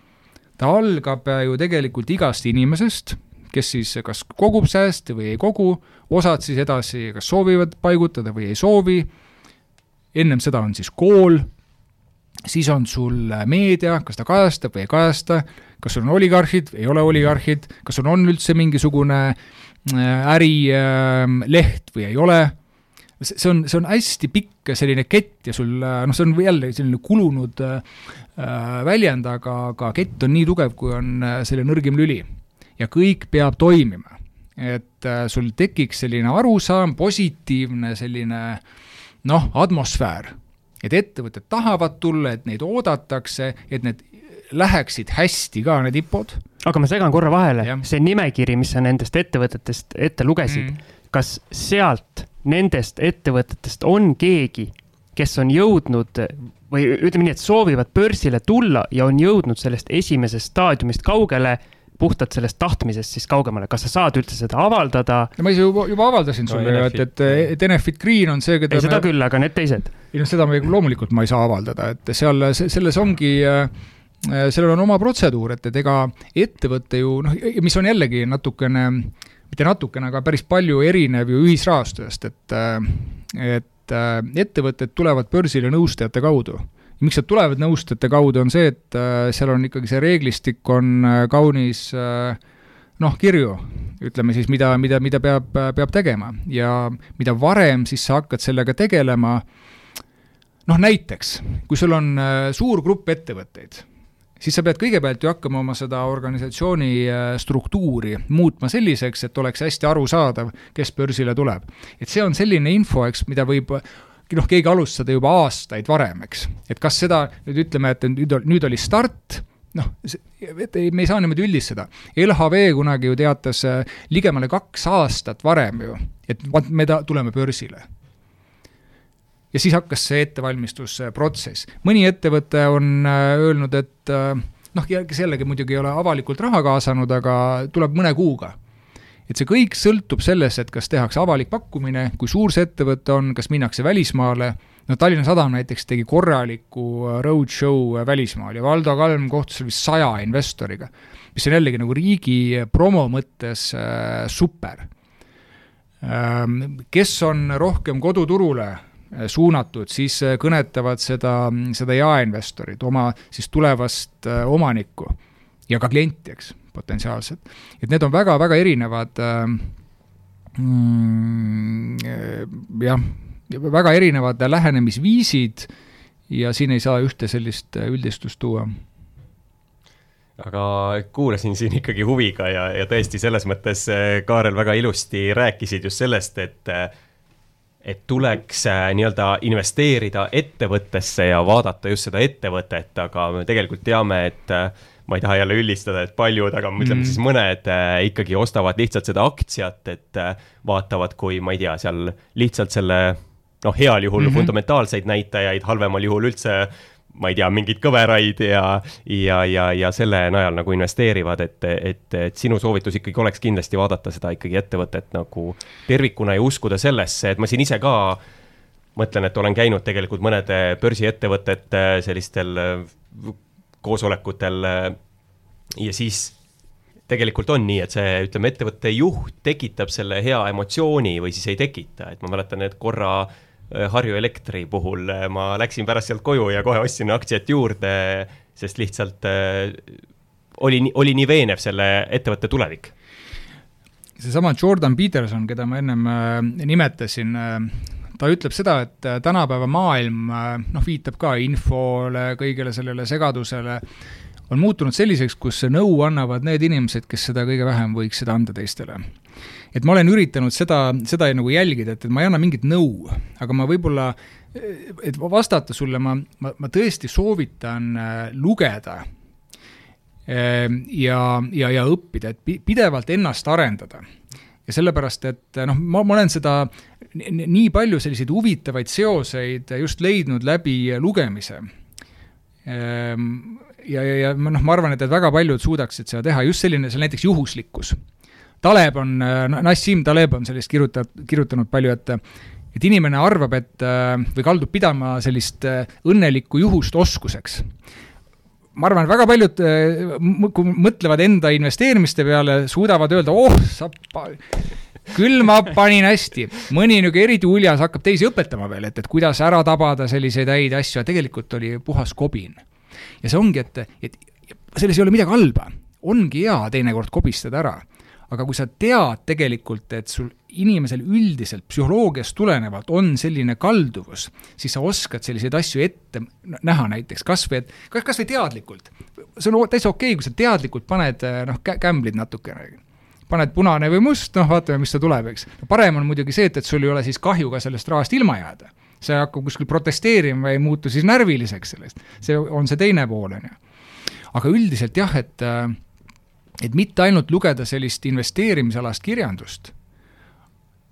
Ta algab ju tegelikult igast inimesest, kes siis kas kogub sääste või ei kogu, osad siis edasi kas soovivad paigutada või ei soovi, ennem seda on siis kool, siis on sul meedia, kas ta kajastab või ei kajasta, kas sul on oligarhid, ei ole oligarhid, kas sul on üldse mingisugune äh, ärileht või ei ole see on, see on hästi pikk selline kett ja sul noh, see on jälle selline kulunud äh, väljend, aga, aga kett on nii tugev, kui on äh, selle nõrgim lüli. ja kõik peab toimima. et äh, sul tekiks selline arusaam, positiivne selline noh, atmosfäär. et ettevõtted tahavad tulla, et neid oodatakse, et need läheksid hästi ka, need IPO-d. aga ma segan korra vahele, see nimekiri, mis sa nendest ettevõtetest ette lugesid mm., kas sealt nendest ettevõtetest on keegi, kes on jõudnud või ütleme nii, et soovivad börsile tulla ja on jõudnud sellest esimesest staadiumist kaugele puhtalt sellest tahtmisest siis kaugemale, kas sa saad üldse seda avaldada? no ma ise juba, juba avaldasin sulle no, ju, et, et, et Enefit Green on see, keda ei, seda me... küll, aga need teised? ei noh, seda me loomulikult ma ei saa avaldada, et seal, selles ongi äh, sellel on oma protseduur, et, et ega ettevõte ju noh, mis on jällegi natukene, mitte natukene, aga päris palju erinev ju ühisrahastusest, et äh, et äh, ettevõtted tulevad börsile nõustajate kaudu. Miks nad tulevad nõustajate kaudu, on see, et äh, seal on ikkagi see reeglistik on äh, kaunis äh, noh, kirju, ütleme siis, mida, mida, mida peab, peab tegema. Ja mida varem siis sa hakkad sellega tegelema, noh näiteks, kui sul on suur grupp ettevõtteid, siis sa pead kõigepealt ju hakkama oma seda organisatsiooni struktuuri muutma selliseks, et oleks hästi arusaadav, kes börsile tuleb. et see on selline info, eks, mida võib noh, keegi alustas seda juba aastaid varem, eks. et kas seda nüüd ütleme, et nüüd, nüüd oli start, noh, et ei, me ei saa niimoodi üldistada. LHV kunagi ju teatas äh, ligemale kaks aastat varem ju, et vaat me ta-, tuleme börsile. Ja siis hakkas see ettevalmistusprotsess. mõni ettevõte on äh, öelnud, et äh, noh, jällegi muidugi ei ole avalikult raha kaasanud, aga tuleb mõne kuuga et see kõik sõltub sellest, et kas tehakse avalik pakkumine, kui suur see ettevõte on, kas minnakse välismaale, no Tallinna Sadam näiteks tegi korraliku äh, roadshow välismaal ja Valdo Kalm kohtus vist saja investoriga, mis on jällegi nagu riigi promo mõttes äh, super. Ähm, kes on rohkem koduturule suunatud, siis kõnetavad seda, seda jaeinvestorit, oma siis tulevast omanikku ja ka klienti, eks potentsiaalselt. et need on väga-väga erinevad äh, mm, jah, väga erinevad lähenemisviisid ja siin ei saa ühte sellist üldistust tuua aga kuulasin siin ikkagi huviga ja, ja tõesti selles mõttes, äh, Kaarel, väga ilusti rääkisid just sellest, et et tuleks äh, nii-öelda investeerida ettevõttesse ja vaadata just seda ettevõtet, aga me tegelikult teame, et äh, ma ei taha jälle üldistada, et paljud, aga ütleme mm. siis mõned äh, ikkagi ostavad lihtsalt seda aktsiat, et äh, vaatavad, kui ma ei tea, seal lihtsalt selle noh, heal juhul mm -hmm. fundamentaalseid näitajaid, halvemal juhul üldse ma ei tea, mingeid kõveraid ja, ja, ja, ja selle najal nagu investeerivad, et, et, et sinu soovitus ikkagi oleks kindlasti vaadata seda ikkagi ettevõtet nagu tervikuna ja uskuda sellesse, et ma siin ise ka mõtlen, et olen käinud tegelikult mõnede börsiettevõtete sellistel koosolekutel äh, ja siis tegelikult on nii, et see, ütleme, ettevõtte juht tekitab selle hea emotsiooni või siis ei tekita, et ma mäletan, et korra äh, Harju Elektri puhul äh, ma läksin pärast sealt koju ja kohe ostsin aktsiat juurde, sest lihtsalt oli, oli nii veenev selle ettevõtte tulevik. Seesama Jordan Peterson, keda ma ennem nimetasin, ta ütleb seda, et äh, tänapäeva maailm äh, noh, viitab ka infole, kõigele sellele segadusele, on muutunud selliseks, kus nõu annavad need inimesed, kes seda kõige vähem võiks seda anda teistele. et ma olen üritanud seda, seda nagu jälgida, et, et ma ei anna mingit nõu, aga ma võib-olla, et vastata sulle, ma, ma, ma tõesti soovitan äh, lugeda ja, ja, ja õppida, et pidevalt ennast arendada ja sellepärast, et noh, ma, ma olen seda nii palju selliseid huvitavaid seoseid just leidnud läbi lugemise. Ja, ja, ja noh, ma arvan, et, et väga paljud suudaksid seda teha, just selline, see näiteks juhuslikkus. Taleb on, Nassim Taleb on sellest kirjutanud, kirjutanud palju, et et inimene arvab, et või kaldub pidama sellist õnnelikku juhust oskuseks ma arvan, et väga paljud, äh, kui mõtlevad enda investeerimiste peale, suudavad öelda, oh, sa küll ma panin hästi. mõni niisugune eriti uljas hakkab teisi õpetama veel, et, et kuidas ära tabada selliseid häid asju, aga tegelikult oli puhas kobin. Ja see ongi, et, et selles ei ole midagi halba. ongi hea teinekord kobistada ära. aga kui sa tead tegelikult, et sul inimesel üldiselt psühholoogiast tulenevalt on selline kalduvus, siis sa oskad selliseid asju ette näha näiteks, kas või, et kas, kas või teadlikult. see on täitsa okei okay,, kui sa teadlikult paned noh, kämblid natukene paned punane või must, noh, vaatame, mis see tuleb, eks. parem on muidugi see, et, et sul ei ole siis kahju ka sellest rahast ilma jääda. Sa ei hakka kuskil protesteerima, ei muutu siis närviliseks sellest. see on see teine pool, on ju. aga üldiselt jah, et, et mitte ainult lugeda sellist investeerimisalast kirjandust,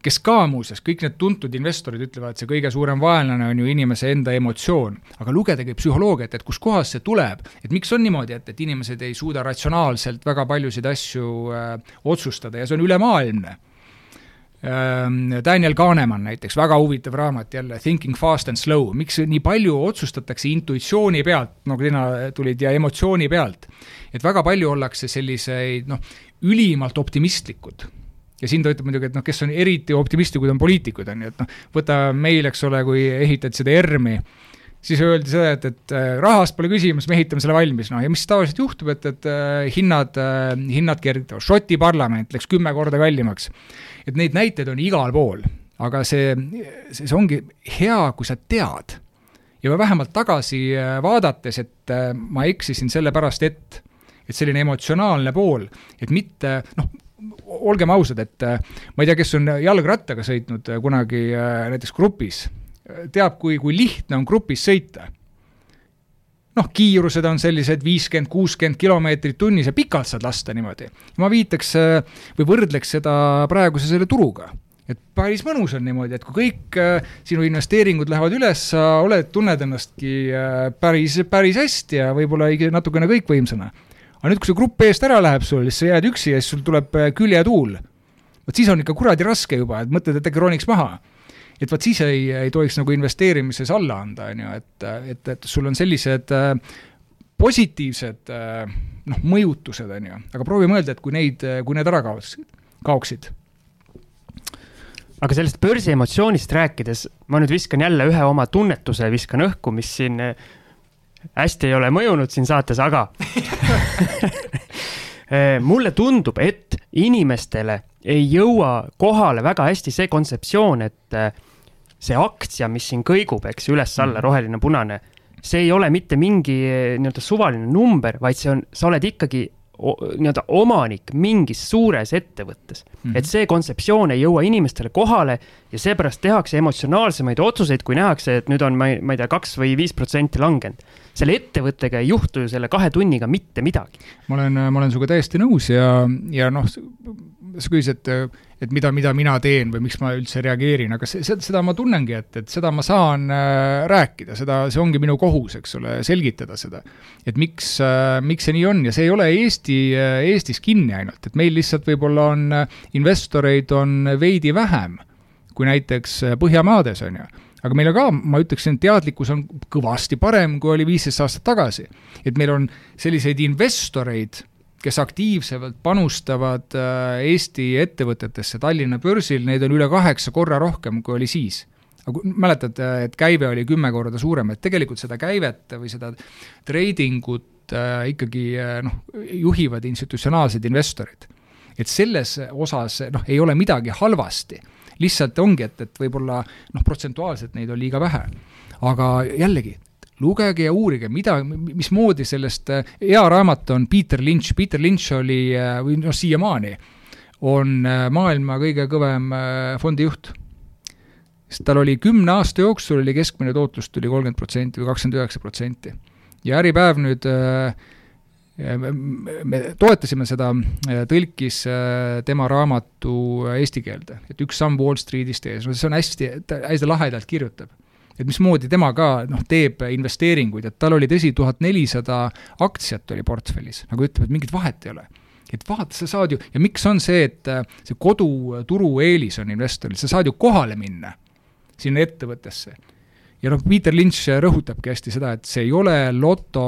kes ka muuseas, kõik need tuntud investorid ütlevad, et see kõige suurem vaenlane on ju inimese enda emotsioon. aga lugedagi psühholoogiat, et kuskohast see tuleb, et miks on niimoodi, et, et inimesed ei suuda ratsionaalselt väga paljusid asju äh, otsustada ja see on ülemaailmne Daniel Kahnemann näiteks, väga huvitav raamat jälle, Thinking fast and slow, miks nii palju otsustatakse intuitsiooni pealt, nagu sina tulid, ja emotsiooni pealt. et väga palju ollakse selliseid noh, ülimalt optimistlikud. Ja siin ta ütleb muidugi, et noh, kes on eriti optimistlikud, on poliitikud, on ju, et noh, võta meil, eks ole, kui ehitati seda ERM-i, siis öeldi seda, et, et äh, rahast pole küsimus, me ehitame selle valmis, noh ja mis tavaliselt juhtub, et, et äh, hinnad, äh, hinnad kergitavad, Šoti parlament läks kümme korda kallimaks. Et neid näiteid on igal pool, aga see, see, ongi hea, kui sa tead. ja vähemalt tagasi vaadates, et ma eksisin sellepärast, et et selline emotsionaalne pool, et mitte noh, olgem ausad, et äh, ma ei tea, kes on jalgrattaga sõitnud äh, kunagi äh, näiteks grupis, teab, kui, kui lihtne on grupis sõita. Noh, kiirused on sellised viiskümmend, kuuskümmend kilomeetrit tunnis ja pikalt saad lasta niimoodi. ma viitaks või võrdleks seda praeguse selle turuga et päris mõnus on niimoodi, et kui kõik äh, sinu investeeringud lähevad üles, sa oled, tunned ennastki äh, päris, päris hästi ja võib-olla natukene kõikvõimsana aga nüüd, kui see grupp eest ära läheb sul, siis sa jääd üksi ja siis sul tuleb äh, küljetuul. vot siis on ikka kuradi raske juba, et mõtled, et äkki roniks maha. Et vot siis ei, ei tohiks nagu investeerimises alla anda, on ju, et, et, et sul on sellised äh, positiivsed äh, noh, mõjutused, on ju, aga proovi mõelda, et kui neid, kui need ära kaoksid, kaoksid. Aga sellest börsiemotsioonist rääkides, ma nüüd viskan jälle ühe oma tunnetuse, viskan õhku, mis siin hästi ei ole mõjunud siin saates, aga [LAUGHS] [LAUGHS] mulle tundub, et inimestele ei jõua kohale väga hästi see kontseptsioon, et eh, see aktsia, mis siin kõigub, eks üles-alla, mm. roheline, punane, see ei ole mitte mingi eh, nii-öelda suvaline number, vaid see on, sa oled ikkagi nii-öelda omanik mingis suures ettevõttes mm. -hmm. et see kontseptsioon ei jõua inimestele kohale ja seepärast tehakse emotsionaalsemaid otsuseid, kui nähakse, et nüüd on, ma ei, ma ei tea, kaks või viis protsenti langenud. selle ettevõttega ei juhtu ju selle kahe tunniga mitte midagi. ma olen, ma olen sinuga täiesti nõus ja, ja noh, sa küsisid, et, et mida, mida mina teen või miks ma üldse reageerin, aga see, seda ma tunnengi, et, et seda ma saan äh, rääkida, seda, see ongi minu kohus, eks ole, selgitada seda. et miks äh,, miks see nii on ja see ei ole Eesti äh,, Eestis kinni ainult, et meil lihtsalt võib-olla on investoreid on veidi vähem kui näiteks Põhjamaades, on ju aga meil on ka, ma ütleksin, teadlikkus on kõvasti parem, kui oli viisteist aastat tagasi. et meil on selliseid investoreid kes aktiivselt panustavad äh, Eesti ettevõtetesse Tallinna börsil, neid on üle kaheksa korra rohkem, kui oli siis. aga mäletad, äh, et käive oli kümme korda suurem, et tegelikult seda käivet või seda treidingut äh, ikkagi noh, juhivad institutsionaalsed investorid. et selles osas noh, ei ole midagi halvasti, lihtsalt ongi, et, et võib-olla noh, protsentuaalselt neid on liiga vähe. aga jällegi, lugege ja uurige, mida, mismoodi sellest, äh, hea raamat on Peter Lynch, Peter Lynch oli, äh, või noh, siiamaani on äh, maailma kõige kõvem fondijuht. sest tal oli kümne aasta jooksul oli keskmine tootlus tuli kolmkümmend protsenti või kakskümmend üheksa protsenti. ja Äripäev nüüd me toetasime seda, tõlkis tema raamatu eesti keelde, et üks samm Wall Streetist ees, no see on hästi, hästi lahedalt kirjutab et mismoodi tema ka noh, teeb investeeringuid, et tal oli tõsi, tuhat nelisada aktsiat oli portfellis, nagu ütleb, et mingit vahet ei ole et vaata, sa saad ju, ja miks on see, et äh, see koduturu eelis on investoril, sa saad ju kohale minna sinna ettevõttesse. ja noh, Peter Lynch rõhutabki hästi seda, et see ei ole loto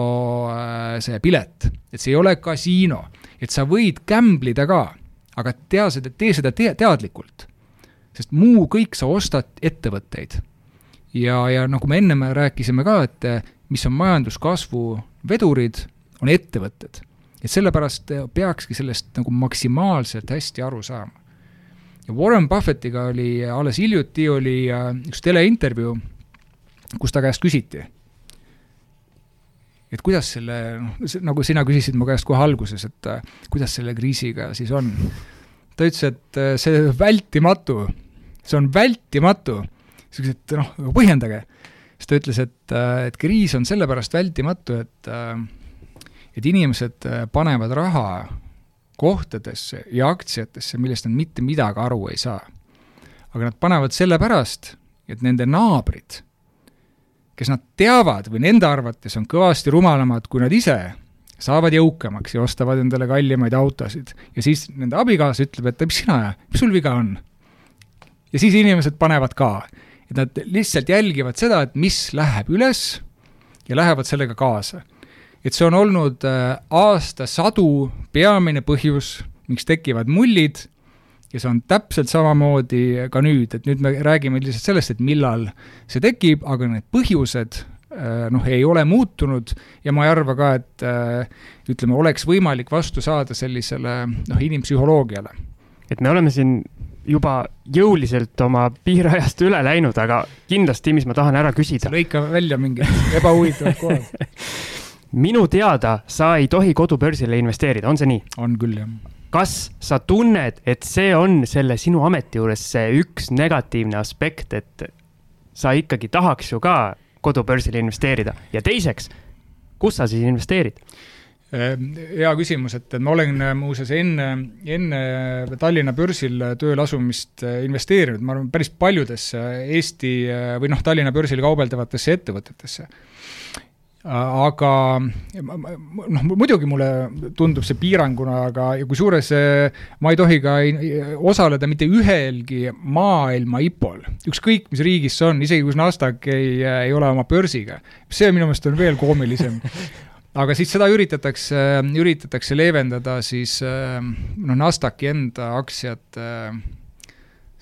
äh, see pilet, et see ei ole kasiino, et sa võid gamblida ka, aga tea seda, tee seda te teadlikult. sest muu kõik sa ostad ettevõtteid ja, ja nagu me ennem rääkisime ka, et mis on majanduskasvu vedurid, on ettevõtted. et sellepärast peakski sellest nagu maksimaalselt hästi aru saama. ja Warren Buffettiga oli alles hiljuti oli eh, üks teleintervjuu, kus ta käest küsiti, et kuidas selle, noh, nagu sina küsisid mu käest kohe alguses, et kuidas selle kriisiga siis on. ta ütles, et see vältimatu, see on vältimatu siuksed, noh, põhjendage. siis ta ütles, et, äh, et kriis on sellepärast vältimatu, et äh, et inimesed äh, panevad raha kohtadesse ja aktsiatesse, millest nad mitte midagi aru ei saa. aga nad panevad sellepärast, et nende naabrid, kes nad teavad või nende arvates on kõvasti rumalamad kui nad ise, saavad jõukamaks ja ostavad endale kallimaid autosid. ja siis nende abikaasa ütleb, et mis sina, mis sul viga on? ja siis inimesed panevad ka. Et nad lihtsalt jälgivad seda, et mis läheb üles ja lähevad sellega kaasa. et see on olnud äh, aastasadu peamine põhjus, miks tekivad mullid ja see on täpselt samamoodi ka nüüd, et nüüd me räägime lihtsalt sellest, et millal see tekib, aga need põhjused äh, noh, ei ole muutunud ja ma ei arva ka, et äh, ütleme, oleks võimalik vastu saada sellisele noh, inimpsühholoogiale. et me oleme siin juba jõuliselt oma piirajast üle läinud, aga kindlasti, mis ma tahan ära küsida. lõika välja mingid ebahuvitavad kohad [LAUGHS] minu teada sa ei tohi kodubörsile investeerida, on see nii? on küll, jah kas sa tunned, et see on selle sinu ameti juures see üks negatiivne aspekt, et sa ikkagi tahaks ju ka kodubörsile investeerida ja teiseks, kus sa siis investeerid? Ehm, hea küsimus, et ma olen äh, muuseas enne, enne Tallinna börsil tööle asumist äh, investeerinud, ma arvan, päris paljudesse Eesti äh, või noh, Tallinna börsil kaubeldavatesse ettevõtetesse. Aga noh, muidugi mulle tundub see piiranguna, aga kusjuures ma ei tohi ka osaleda mitte ühelgi maailma IPO-l, ükskõik mis riigis see on, isegi kui Nasdaq ei, ei ole oma börsiga. see minu meelest on veel koomilisem [LAUGHS] aga siis seda üritatakse, üritatakse leevendada siis noh, Nasdaqi enda aktsiate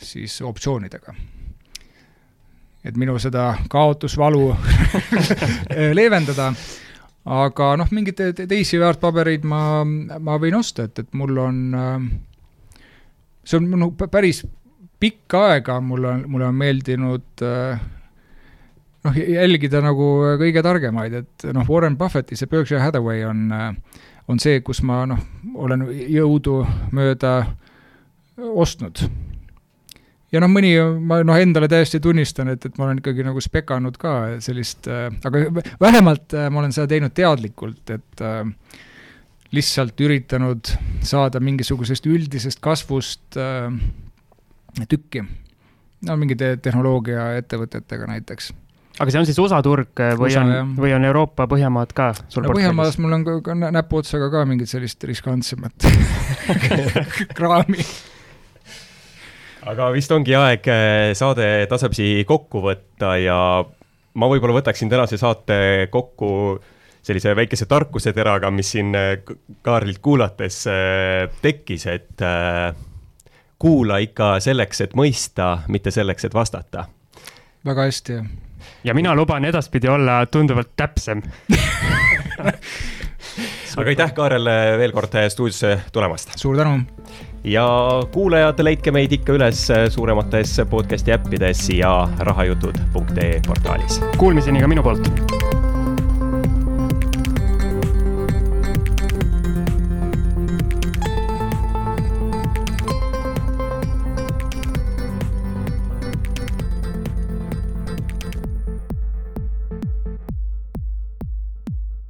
siis optsioonidega. Et minu seda kaotusvalu [LAUGHS] leevendada, aga noh, mingeid te teisi väärtpabereid ma, ma võin osta, et, et mul on, see on no, päris pikka aega mulle on, mulle on meeldinud noh, jälgida nagu kõige targemaid, et noh, Warren Buffetti see Berkshire Hathaway on, on see, kus ma noh, olen jõudumööda ostnud ja noh, mõni ma noh, endale täiesti tunnistan, et, et ma olen ikkagi nagu spekanud ka sellist äh,, aga vähemalt äh, ma olen seda teinud teadlikult, et äh, lihtsalt üritanud saada mingisugusest üldisest kasvust äh, tükki. no mingite tehnoloogiaettevõtetega näiteks aga see on siis USA turg äh, või USA, on, või on Euroopa, Põhjamaad ka sul no, Põhjamaades mul on ka, ka näpuotsaga ka mingit sellist riskantsemat [LAUGHS] kraami aga vist ongi aeg eh, saade tasapisi kokku võtta ja ma võib-olla võtaksin tänase saate kokku sellise väikese tarkuseteraga, mis siin eh, Kaarlilt kuulates eh, tekkis, et kuula ikka selleks, et mõista, mitte selleks, et vastata. väga hästi, jah. Ja mina luban edaspidi olla tunduvalt täpsem [LAUGHS] aga aitäh, Kaarel, veel kord stuudiosse tulemast! suur tänu! ja kuulajad, leidke meid ikka üles suuremates podcast'i äppides ja rahajutud.ee portaalis. Kuulmiseni ka minu poolt